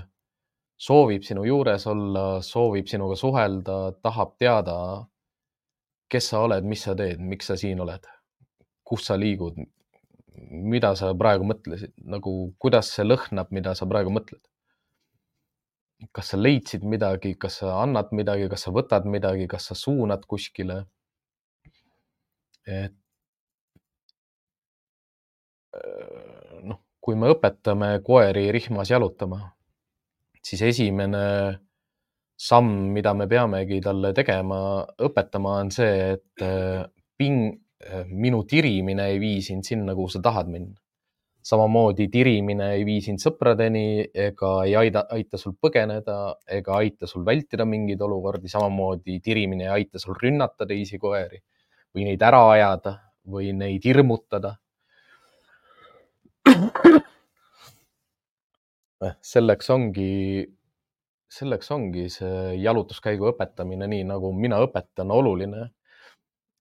soovib sinu juures olla, soovib sinuga suhelda, tahab teada kes sa oled, mis sa teed, miks sa siin oled, kus sa liigud, mida sa praegu mõtlesid, nagu kuidas see lõhnab, mida sa praegu mõtled. kas sa leidsid midagi, kas sa annad midagi, kas sa võtad midagi, kas sa suunad kuskile? Et noh, kui me õpetame koeri rihmas jalutama, siis esimene samm, mida me peamegi talle tegema, õpetama, on see, et ping, minu tirimine ei vii sind sinna, kuhu sa tahad minna. samamoodi tirimine ei vii sind sõpradeni ega ei aida, aita sul põgeneda ega aita sul vältida mingeid olukordi, samamoodi tirimine ei aita sul rünnata teisi koeri või neid ära ajada või neid hirmutada selleks ongi selleks ongi see jalutuskäigu õpetamine, nii nagu mina õpetan, oluline.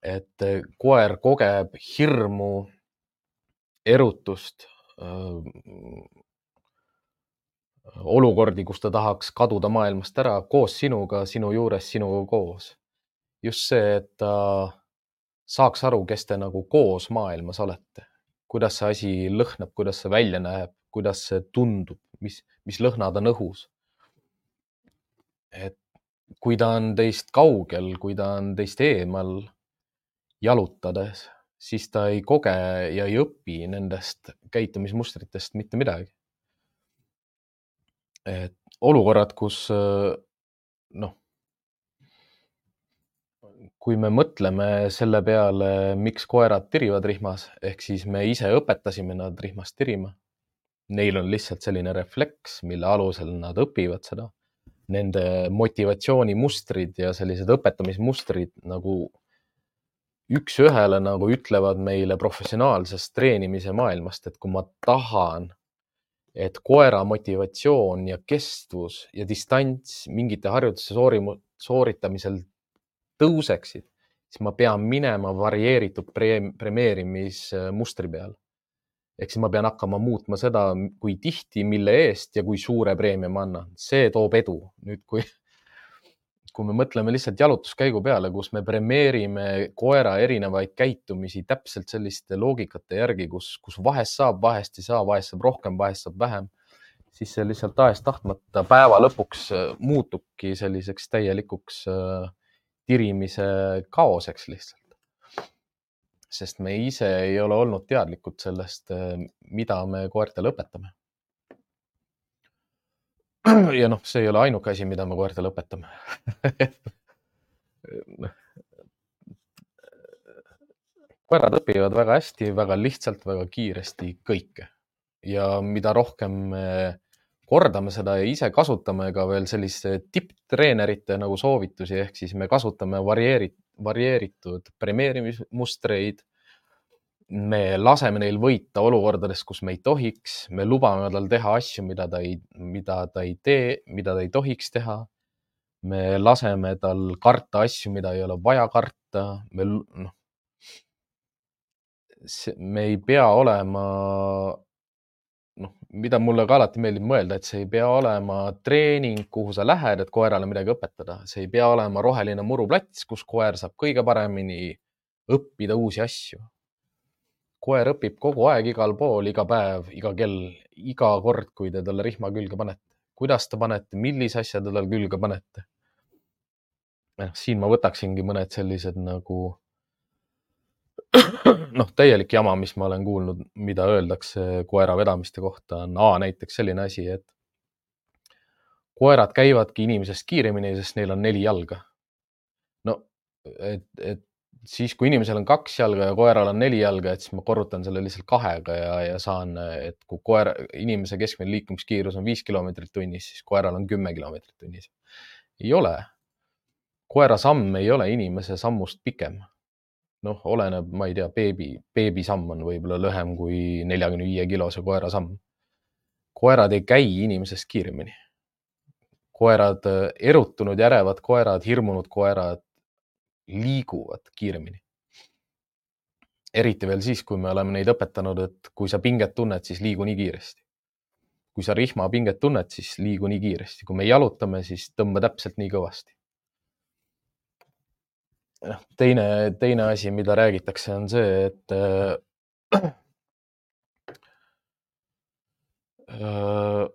et eh, koer kogeb hirmu, erutust, olukordi, kus ta tahaks kaduda maailmast ära koos sinuga, sinu juures, sinuga koos. just see, et ta saaks aru, kes te nagu koos maailmas olete, kuidas see asi lõhnab, kuidas see välja näeb, kuidas see tundub, mis, mis lõhnad on õhus et kui ta on teist kaugel, kui ta on teist eemal jalutades, siis ta ei koge ja ei õpi nendest käitumismustritest mitte midagi. et olukorrad, kus noh, kui me mõtleme selle peale, miks koerad tirivad rihmas, ehk siis me ise õpetasime nad rihmas tirima. Neil on lihtsalt selline refleks, mille alusel nad õpivad seda nende motivatsioonimustrid ja sellised õpetamismustrid nagu üks-ühele nagu ütlevad meile professionaalsest treenimise maailmast, et kui ma tahan, et koera motivatsioon ja kestvus ja distants mingite harjutuste sooritamisel tõuseksid, siis ma pean minema varieeritud premeerimismustri peale ehk siis ma pean hakkama muutma seda, kui tihti, mille eest ja kui suure preemia ma annan, see toob edu. nüüd, kui, kui me mõtleme lihtsalt jalutuskäigu peale, kus me premeerime koera erinevaid käitumisi täpselt selliste loogikate järgi, kus, kus vahest saab, vahest ei saa, vahest saab rohkem, vahest saab vähem, siis see lihtsalt tahes-tahtmata päeva lõpuks muutubki selliseks täielikuks tirimise kaoseks lihtsalt. sest me ise ei ole olnud teadlikud sellest, mida me koertele õpetame. ja noh, see ei ole ainuke asi, mida me koertele õpetame koerad õpivad väga hästi, väga lihtsalt, väga kiiresti kõike ja mida rohkem me kordame seda ja ise kasutame ka veel selliste tipptreenerite nagu soovitusi, ehk siis me kasutame varieeri-, varieeritud premeerimismustreid. me laseme neil võita olukordades, kus me ei tohiks, me lubame tal teha asju, mida ta ei, mida ta ei tee, mida ta ei tohiks teha. me laseme tal karta asju, mida ei ole vaja karta, me noh, me ei pea olema, mida mulle ka alati meeldib mõelda, et see ei pea olema treening, kuhu sa lähed, et koerale midagi õpetada, see ei pea olema roheline muruplats, kus koer saab kõige paremini õppida uusi asju. koer õpib kogu aeg, igal pool, iga päev, iga kell, iga kord, kui te talle rihma külge panete. kuidas te panete, millise asja te talle külge panete? noh, siin ma võtaksingi mõned sellised nagu noh, täielik jama, mis ma olen kuulnud, mida öeldakse koera vedamiste kohta, on A näiteks selline asi, et koerad käivadki inimesest kiiremini, sest neil on neli jalga. no et, et siis, kui inimesel on kaks jalga ja koeral on neli jalga, et siis ma korrutan selle lihtsalt kahega ja, ja saan, et kui koer, inimese keskmine liikumiskiirus on viis kilomeetrit tunnis, siis koeral on kümme kilomeetrit tunnis. ei ole. koera samm ei ole inimese sammust pikem noh, oleneb, ma ei tea, beebi, beebisamm on võib-olla lühem kui neljakümne viie kilose koera samm. koerad ei käi inimesest kiiremini. koerad, erutunud ja ärevad koerad, hirmunud koerad liiguvad kiiremini. eriti veel siis, kui me oleme neid õpetanud, et kui sa pinget tunned, siis liigu nii kiiresti. kui sa rihmapinget tunned, siis liigu nii kiiresti, kui me jalutame, siis tõmba täpselt nii kõvasti noh, teine, teine asi, mida räägitakse, on see, et äh, äh,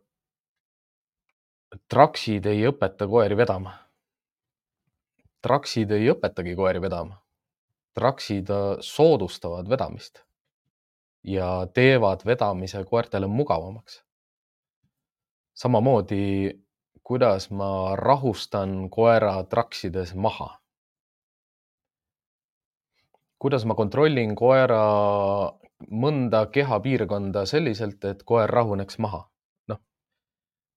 traksid ei õpeta koeri vedama. traksid ei õpetagi koeri vedama. traksid äh, soodustavad vedamist ja teevad vedamise koertele mugavamaks. samamoodi, kuidas ma rahustan koera traksides maha kuidas ma kontrollin koera mõnda kehapiirkonda selliselt, et koer rahuneks maha? noh,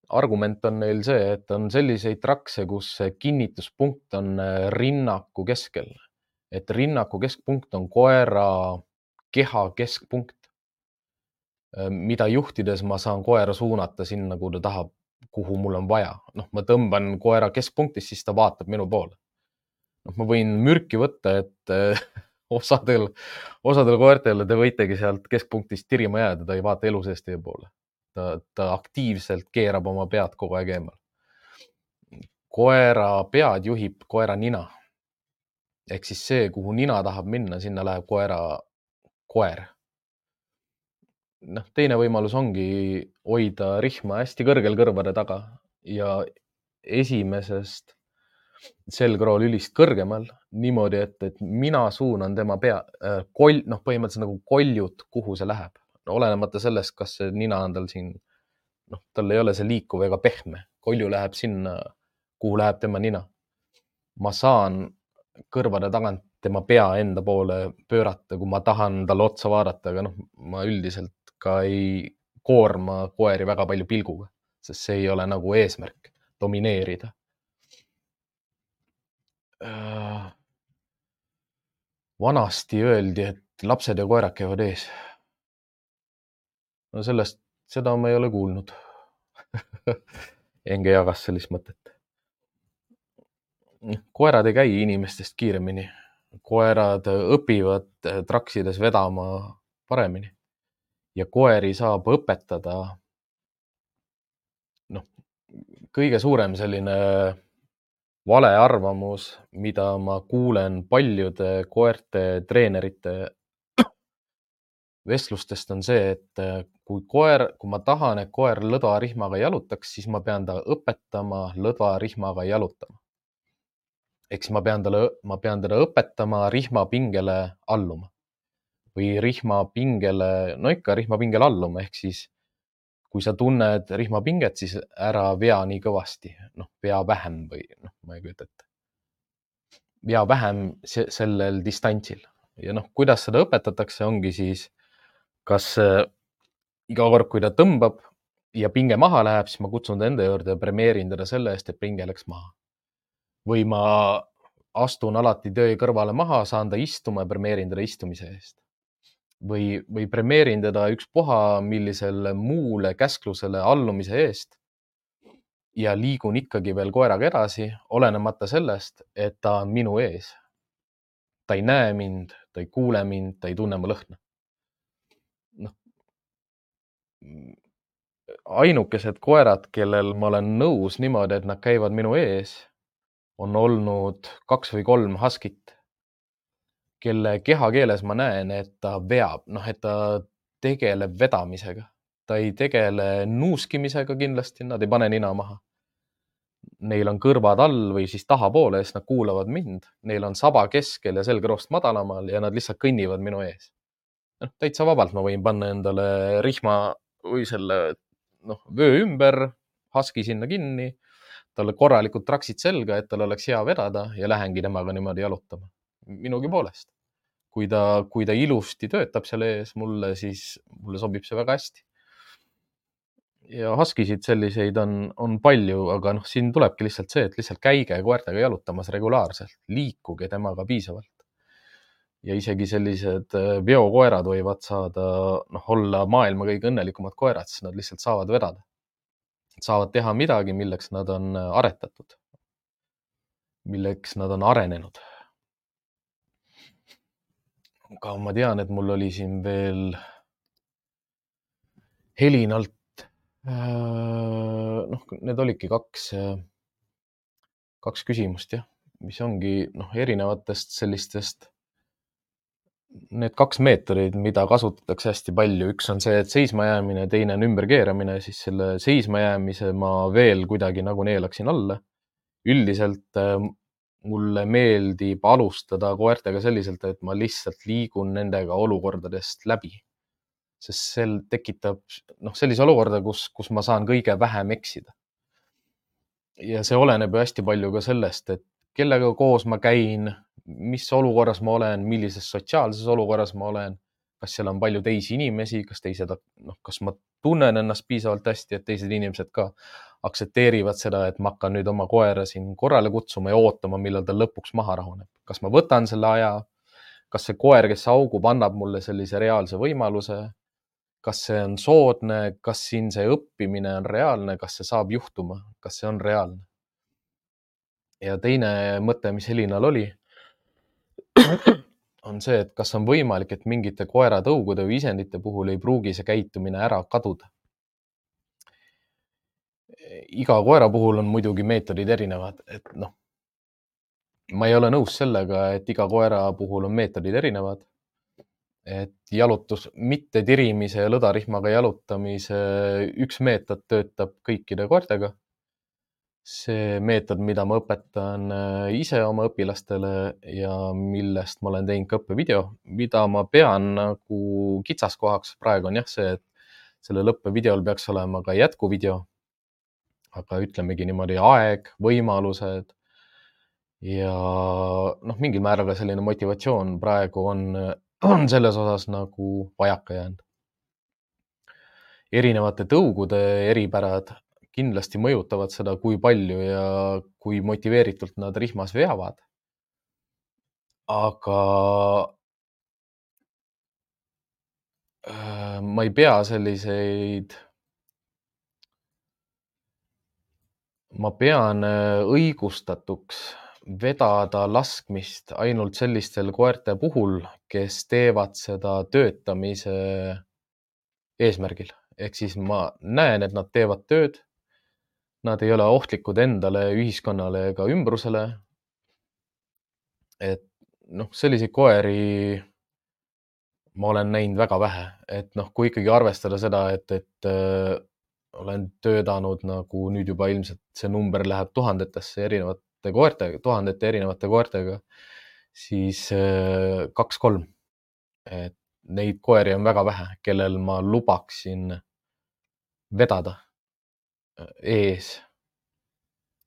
argument on neil see, et on selliseid trakse, kus kinnituspunkt on äh, rinnaku keskel, et rinnaku keskpunkt on koera keha keskpunkt, äh, mida juhtides ma saan koera suunata sinna, kuhu ta tahab, kuhu mul on vaja. noh, ma tõmban koera keskpunktist, siis ta vaatab minu poole. noh, ma võin mürki võtta, et osadel, osadel koertel te võitegi sealt keskpunktist tirima jääda, ta ei vaata elu sees teie poole. ta, ta aktiivselt keerab oma pead kogu aeg eemal. koera pead juhib koera nina. ehk siis see, kuhu nina tahab minna, sinna läheb koera, koer. noh, teine võimalus ongi hoida rihma hästi kõrgel kõrvade taga ja esimesest selgroo lülist kõrgemal niimoodi, et, et mina suunan tema pea äh,, koll, noh, põhimõtteliselt nagu koljud, kuhu see läheb, olenemata sellest, kas see nina on tal siin, noh, tal ei ole see liikuv ega pehme, kolju läheb sinna, kuhu läheb tema nina. ma saan kõrvade tagant tema pea enda poole pöörata, kui ma tahan talle otsa vaadata, aga noh, ma üldiselt ka ei koorma koeri väga palju pilguga, sest see ei ole nagu eesmärk, domineerida vanasti öeldi, et lapsed ja koerad käivad ees. no sellest, seda ma ei ole kuulnud Enge jagas sellist mõtet. koerad ei käi inimestest kiiremini. koerad õpivad traksides vedama paremini ja koeri saab õpetada. noh, kõige suurem selline valearvamus, mida ma kuulen paljude koerte treenerite vestlustest, on see, et äh, kui koer, kui ma tahan, et koer lõdvarihmaga jalutaks, siis ma pean ta õpetama lõdvarihmaga jalutama. ehk siis ma pean talle, ma pean teda õpetama rihmapingele alluma või rihmapingele, no ikka rihmapingele alluma, ehk siis kui sa tunned rihmapinget, siis ära vea nii kõvasti, noh, vea vähem või noh, ma ei kujuta ette. vea vähem sellel distantsil ja noh, kuidas seda õpetatakse, ongi siis kas äh, iga kord, kui ta tõmbab ja pinge maha läheb, siis ma kutsun ta enda juurde ja premeerin teda selle eest, et pinge läks maha. või ma astun alati töö kõrvale maha, saan ta istuma ja premeerin teda istumise eest või, või premeerin teda ükspuha millisele muule käsklusele allumise eest ja liigun ikkagi veel koeraga edasi, olenemata sellest, et ta on minu ees. ta ei näe mind, ta ei kuule mind, ta ei tunne mu lõhna. noh, ainukesed koerad, kellel ma olen nõus niimoodi, et nad käivad minu ees, on olnud kaks või kolm Huskit kelle kehakeeles ma näen, et ta veab, noh, et ta tegeleb vedamisega. ta ei tegele nuuskimisega kindlasti, nad ei pane nina maha. Neil on kõrvad all või siis tahapoole, sest nad kuulavad mind. Neil on saba keskel ja selgroost madalamal ja nad lihtsalt kõnnivad minu ees. noh, täitsa vabalt ma võin panna endale rihma või selle noh, vöö ümber, husky sinna kinni, talle korralikud traksid selga, et tal oleks hea vedada ja lähengi temaga niimoodi jalutama. Minugi poolest kui ta, kui ta ilusti töötab seal ees mulle, siis mulle sobib see väga hästi. ja Huskisid selliseid on, on palju, aga noh, siin tulebki lihtsalt see, et lihtsalt käige koertega jalutamas regulaarselt, liikuge temaga piisavalt. ja isegi sellised äh, veokoerad võivad saada, noh, olla maailma kõige õnnelikumad koerad, sest nad lihtsalt saavad vedada. saavad teha midagi, milleks nad on äh, aretatud, milleks nad on arenenud aga ma tean, et mul oli siin veel Helinalt. Äh, noh, need olidki kaks, äh, kaks küsimust jah, mis ongi noh, erinevatest sellistest. Need kaks meetodit, mida kasutatakse hästi palju, üks on see, et seismajäämine, teine on ümberkeeramine, siis selle seismajäämise ma veel kuidagi nagu neelaksin alla. üldiselt äh, mulle meeldib alustada koertega selliselt, et ma lihtsalt liigun nendega olukordadest läbi. sest sel tekitab noh, sellise olukorda, kus, kus ma saan kõige vähem eksida. ja see oleneb ju hästi palju ka sellest, et kellega koos ma käin, mis olukorras ma olen, millises sotsiaalses olukorras ma olen, kas seal on palju teisi inimesi, kas teised, noh, kas ma tunnen ennast piisavalt hästi, et teised inimesed ka aktsepteerivad seda, et ma hakkan nüüd oma koera siin korrale kutsuma ja ootama, millal ta lõpuks maha rahuneb. kas ma võtan selle aja, kas see koer, kes augub, annab mulle sellise reaalse võimaluse, kas see on soodne, kas siin see õppimine on reaalne, kas see saab juhtuma, kas see on reaalne? ja teine mõte, mis Helinal oli, on see, et kas on võimalik, et mingite koeratõugude või isendite puhul ei pruugi see käitumine ära kaduda iga koera puhul on muidugi meetodid erinevad, et noh, ma ei ole nõus sellega, et iga koera puhul on meetodid erinevad. et jalutus, mitte tirimise ja lõdarihmaga jalutamise üks meetod töötab kõikide koertega. see meetod, mida ma õpetan äh, ise oma õpilastele ja millest ma olen teinud ka õppevideo, mida ma pean nagu kitsaskohaks praegu on jah see, et sellel õppevideol peaks olema ka jätkuvideo aga ütlemegi niimoodi aeg, võimalused ja noh, mingil määral ka selline motivatsioon praegu on, on selles osas nagu vajaka jäänud. erinevate tõugude eripärad kindlasti mõjutavad seda, kui palju ja kui motiveeritult nad rihmas veavad. aga äh, ma ei pea selliseid ma pean äh, õigustatuks vedada laskmist ainult sellistel koerte puhul, kes teevad seda töötamise eesmärgil. ehk siis ma näen, et nad teevad tööd. Nad ei ole ohtlikud endale, ühiskonnale ega ümbrusele. et noh, selliseid koeri ma olen näinud väga vähe, et noh, kui ikkagi arvestada seda, et, et äh, olen töötanud nagu nüüd juba ilmselt see number läheb tuhandetesse erinevate koertega, tuhandete erinevate koertega, siis äh, kaks-kolm. et neid koeri on väga vähe, kellel ma lubaksin vedada äh, ees.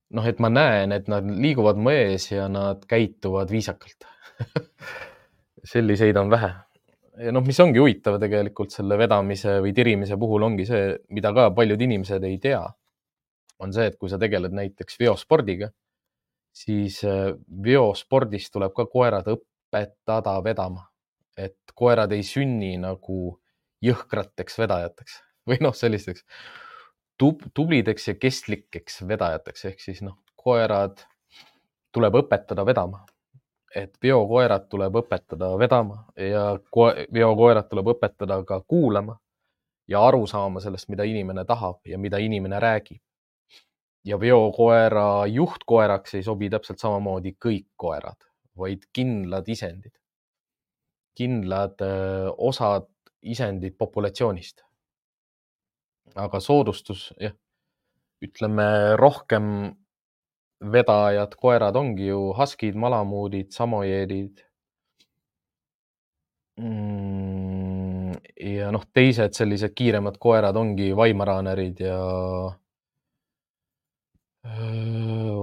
noh, et ma näen, et nad liiguvad mu ees ja nad käituvad viisakalt selliseid on vähe ja noh, mis ongi huvitav tegelikult selle vedamise või tirimise puhul ongi see, mida ka paljud inimesed ei tea, on see, et kui sa tegeled näiteks veospordiga, siis äh, veospordis tuleb ka koerad õpetada vedama, et koerad ei sünni nagu jõhkrateks vedajateks või noh, sellisteks tub tublideks ja kestlikeks vedajateks. Ehk siis noh, koerad tuleb õpetada vedama et veokoerad tuleb õpetada vedama ja veokoerad tuleb õpetada ka kuulama ja aru saama sellest, mida inimene tahab ja mida inimene räägib. ja veokoera juhtkoeraks ei sobi täpselt samamoodi kõik koerad, vaid kindlad isendid, kindlad öö, osad isendid populatsioonist. aga soodustus, jah, ütleme rohkem vedajad koerad ongi ju haskid, malamuudid, samojeedid mm,. ja noh, teised sellised kiiremad koerad ongi vaimaraanerid ja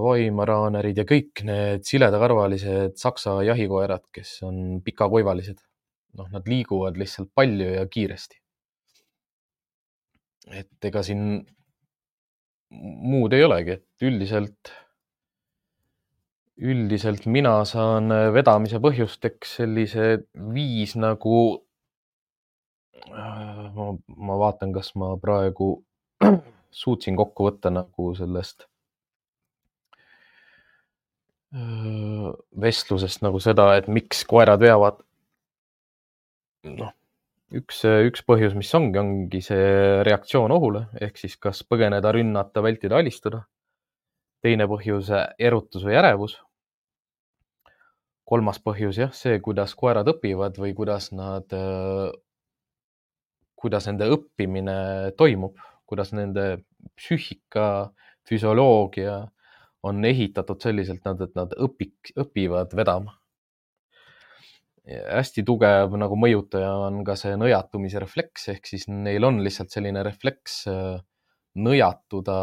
vaimaraanerid ja kõik need siledakarvalised saksa jahikoerad, kes on pikakuivalised. noh, nad liiguvad lihtsalt palju ja kiiresti. et ega siin muud ei olegi, et üldiselt üldiselt mina saan äh, vedamise põhjusteks sellised viis nagu, äh, ma, ma vaatan, kas ma praegu suutsin kokku võtta nagu sellest äh, vestlusest nagu seda, et miks koerad veavad. noh, üks, üks põhjus, mis ongi, ongi see reaktsioon ohule ehk siis kas põgeneda, rünnata, vältida, alistuda teine põhjus erutus või ärevus. Kolmas põhjus jah, see, kuidas koerad õpivad või kuidas nad, kuidas nende õppimine toimub, kuidas nende psüühika, füsioloogia on ehitatud selliselt, et nad õpik, õpivad vedama. hästi tugev nagu mõjutaja on ka see nõjatumise refleks, ehk siis neil on lihtsalt selline refleks nõjatuda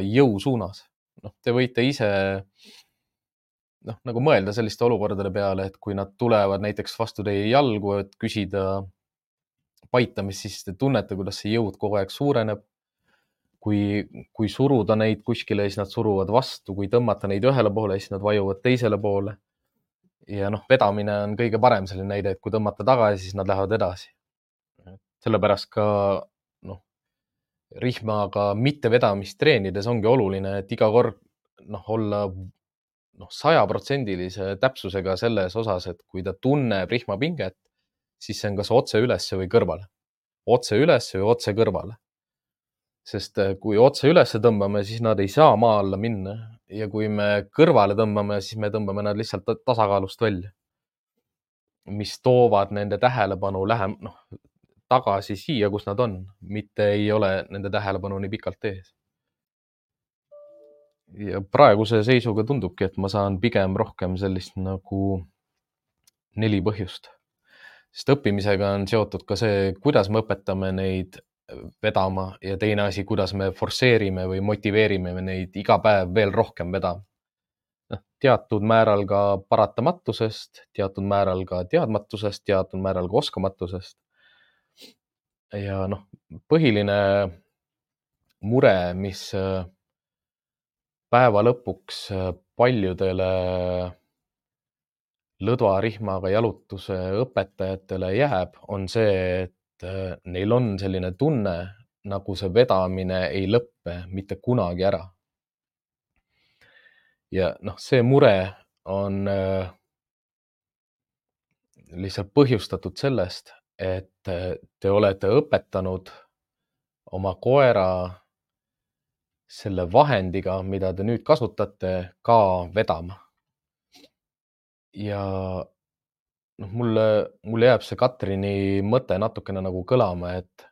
jõu suunas noh, te võite ise noh, nagu mõelda selliste olukordade peale, et kui nad tulevad näiteks vastu teie jalgu, et küsida paitamist, siis te tunnete, kuidas see jõud kogu aeg suureneb. kui, kui suruda neid kuskile, siis nad suruvad vastu, kui tõmmata neid ühele poole, siis nad vajuvad teisele poole. ja noh, vedamine on kõige parem selline näide, et kui tõmmata tagasi, siis nad lähevad edasi. sellepärast ka rihmaga mittevedamist treenides ongi oluline, et iga kord noh, olla noh, sajaprotsendilise täpsusega selles osas, et kui ta tunneb rihmapinget, siis see on kas otse ülesse või kõrvale, otse ülesse või otse kõrvale. sest äh, kui otse ülesse tõmbame, siis nad ei saa maa alla minna ja kui me kõrvale tõmbame, siis me tõmbame nad lihtsalt tasakaalust välja. mis toovad nende tähelepanu lähem, noh, tagasi siia, kus nad on, mitte ei ole nende tähelepanu nii pikalt ees. Ja praeguse seisuga tundubki, et ma saan pigem rohkem sellist nagu neli põhjust, sest õppimisega on seotud ka see, kuidas me õpetame neid vedama ja teine asi, kuidas me forsseerime või motiveerime neid iga päev veel rohkem vedama. noh, teatud määral ka paratamatusest, teatud määral ka teadmatusest, teatud määral ka oskamatusest ja noh, põhiline mure, mis äh, päeva lõpuks äh, paljudele lõdvarihmaga jalutuse õpetajatele jääb, on see, et äh, neil on selline tunne, nagu see vedamine ei lõppe mitte kunagi ära. ja noh, see mure on lihtsalt põhjustatud sellest, et te olete õpetanud oma koera selle vahendiga, mida te nüüd kasutate, ka vedama. ja noh, mulle, mulle jääb see Katrini mõte natukene nagu kõlama, et,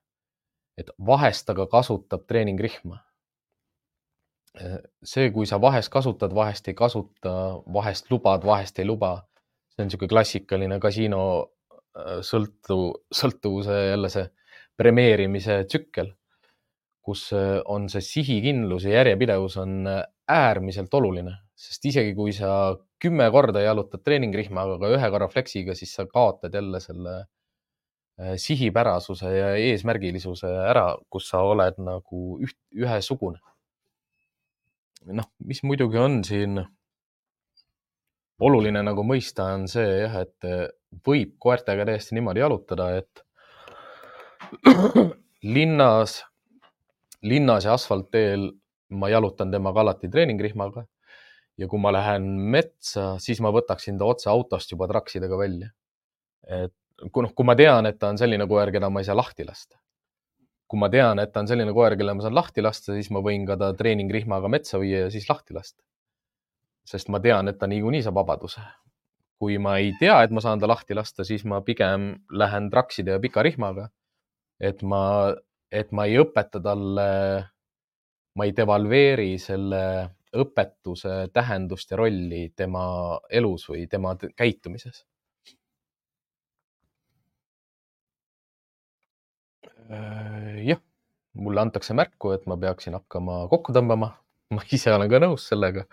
et vahest ta ka kasutab treeningrihma. see, kui sa vahest kasutad, vahest ei kasuta, vahest lubad, vahest ei luba, see on niisugune klassikaline kasiino sõltu, sõltuvuse jälle see premeerimise tsükkel, kus äh, on see sihikindlus ja järjepidevus on äh, äärmiselt oluline, sest isegi kui sa kümme korda jalutad treeningrihmaga, aga ühe korra fleksiga, siis sa kaotad jälle selle äh, sihipärasuse ja eesmärgilisuse ära, kus sa oled nagu üht, ühesugune. noh, mis muidugi on siin oluline nagu mõista, on see jah, et võib koertega täiesti niimoodi jalutada, et linnas, linnas ja asfaltteel ma jalutan temaga alati treeningrihmaga ja kui ma lähen metsa, siis ma võtaksin ta otse autost juba traksidega välja. et kui noh, kui ma tean, et ta on selline koer, keda ma ei saa lahti lasta. kui ma tean, et ta on selline koer, kelle ma saan lahti lasta, siis ma võin ka ta treeningrihmaga metsa viia ja siis lahti lasta. sest ma tean, et ta niikuinii saab vabaduse. kui ma ei tea, et ma saan ta lahti lasta, siis ma pigem lähen trakside ja pika rihmaga. et ma, et ma ei õpeta talle, ma ei devalveeri selle õpetuse tähendust ja rolli tema elus või tema käitumises? Äh, jah, mulle antakse märku, et ma peaksin hakkama kokku tõmbama. ma ise olen ka nõus sellega,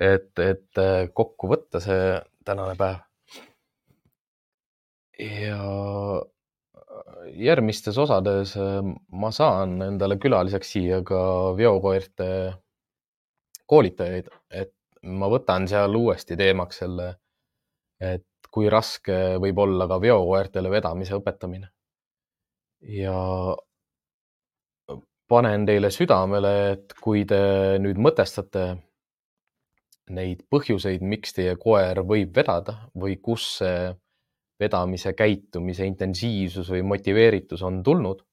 et, et äh, kokku võtta see tänane päev. ja järgmistes osades äh, ma saan endale külaliseks siia ka veokoerte koolitajaid, et ma võtan seal uuesti teemaks selle, et kui raske võib olla ka veokoertele vedamise õpetamine. ja panen teile südamele, et kui te nüüd mõtestate neid põhjuseid, miks teie koer võib vedada või kus see vedamise käitumise intensiivsus või motiveeritus on tulnud,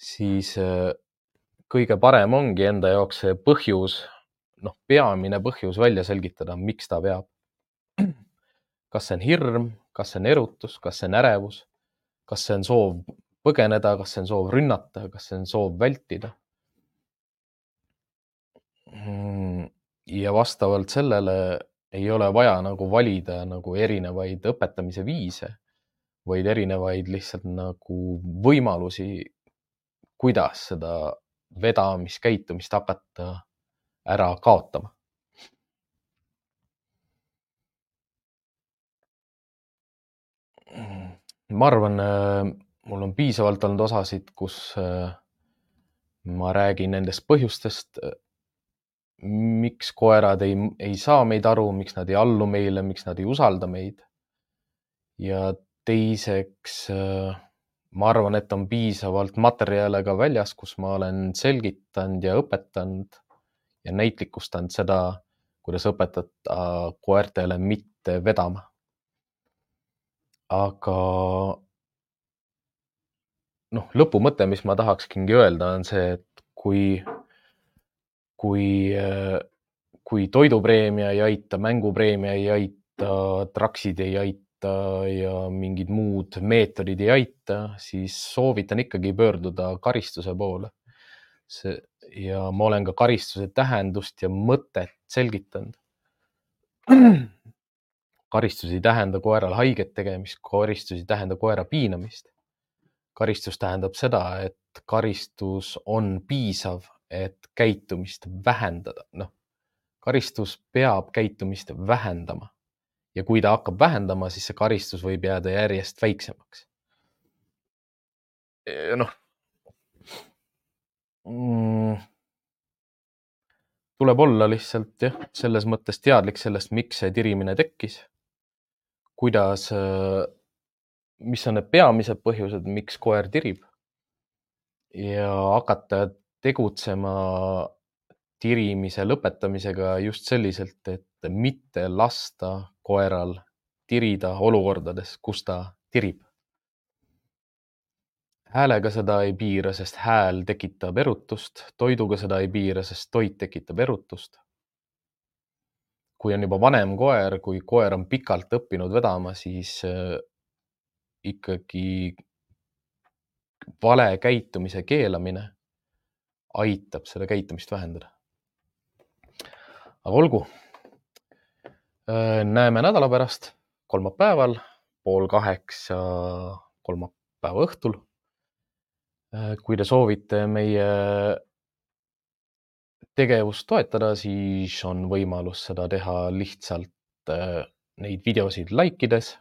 siis kõige parem ongi enda jaoks see põhjus, noh, peamine põhjus välja selgitada, miks ta veab. kas see on hirm, kas see on erutus, kas see on ärevus, kas see on soov põgeneda, kas see on soov rünnata, kas see on soov vältida. Mm, ja vastavalt sellele ei ole vaja nagu valida nagu erinevaid õpetamise viise, vaid erinevaid lihtsalt nagu võimalusi, kuidas seda vedamiskäitumist hakata ära kaotama. ma arvan, mul on piisavalt olnud osasid, kus äh, ma räägin nendest põhjustest, miks koerad ei, ei saa meid aru, miks nad ei allu meile, miks nad ei usalda meid. ja teiseks äh, ma arvan, et on piisavalt materjale ka väljas, kus ma olen selgitanud ja õpetanud ja näitlikustanud seda, kuidas õpetada koertele mitte vedama. aga noh, lõpumõte, mis ma tahakski öelda, on see, et kui, kui, kui toidupreemia ei aita, mängupreemia ei aita, traksid ei aita, ja mingid muud meetodid ei aita, siis soovitan ikkagi pöörduda karistuse poole. see ja ma olen ka karistuse tähendust ja mõtet selgitanud. karistus ei tähenda koerale haiget tegemist, karistus ei tähenda koera piinamist. karistus tähendab seda, et karistus on piisav, et käitumist vähendada, noh, karistus peab käitumist vähendama ja kui ta hakkab vähendama, siis see karistus võib jääda järjest väiksemaks. noh mm,. tuleb olla lihtsalt jah, selles mõttes teadlik sellest, miks see tirimine tekkis. kuidas, mis on need peamised põhjused, miks koer tirib. ja hakata tegutsema tirimise lõpetamisega just selliselt, et mitte lasta koeral tirida olukordades, kus ta tirib. häälega seda ei piira, sest hääl tekitab erutust, toiduga seda ei piira, sest toit tekitab erutust. kui on juba vanem koer, kui koer on pikalt õppinud vedama, siis äh, ikkagi vale käitumise keelamine aitab seda käitumist vähendada. aga olgu. Näeme nädala pärast, kolmapäeval pool kaheksa, kolmapäeva õhtul. Kui te soovite meie tegevust toetada, siis on võimalus seda teha lihtsalt neid videosid like ides.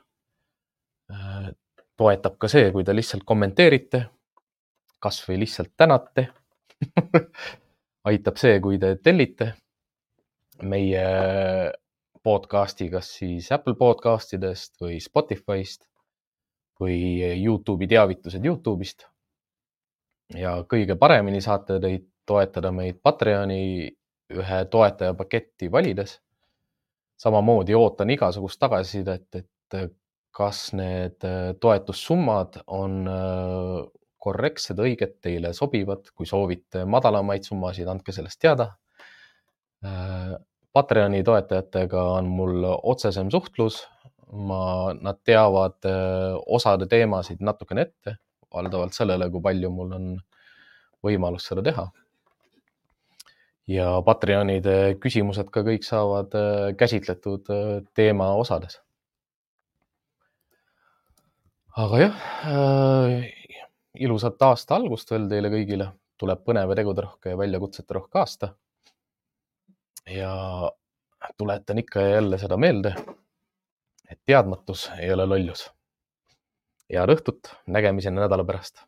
toetab ka see, kui te lihtsalt kommenteerite, kasvõi lihtsalt tänate aitab see, kui te tellite meie podcast'i, kas siis Apple podcast'idest või Spotify'st või Youtube'i teavitused Youtube'ist. ja kõige paremini saate teid toetada meid Patreoni ühe toetaja paketti valides. samamoodi ootan igasugust tagasisidet, et kas need toetussummad on korrektsed, õiged, teile sobivad, kui soovite madalamaid summasid, andke sellest teada. Patreoni toetajatega on mul otsesem suhtlus. ma, nad teavad äh, osade teemasid natukene ette, valdavalt sellele, kui palju mul on võimalus seda teha. ja Patreonide küsimused ka kõik saavad äh, käsitletud äh, teema osades. aga jah äh,, ilusat aasta algust veel teile kõigile, tuleb põnev ja teguderohke ja väljakutsete rohke aasta. Ja tuletan ikka ja jälle seda meelde, et teadmatus ei ole lollus. head õhtut, nägemiseni nädala pärast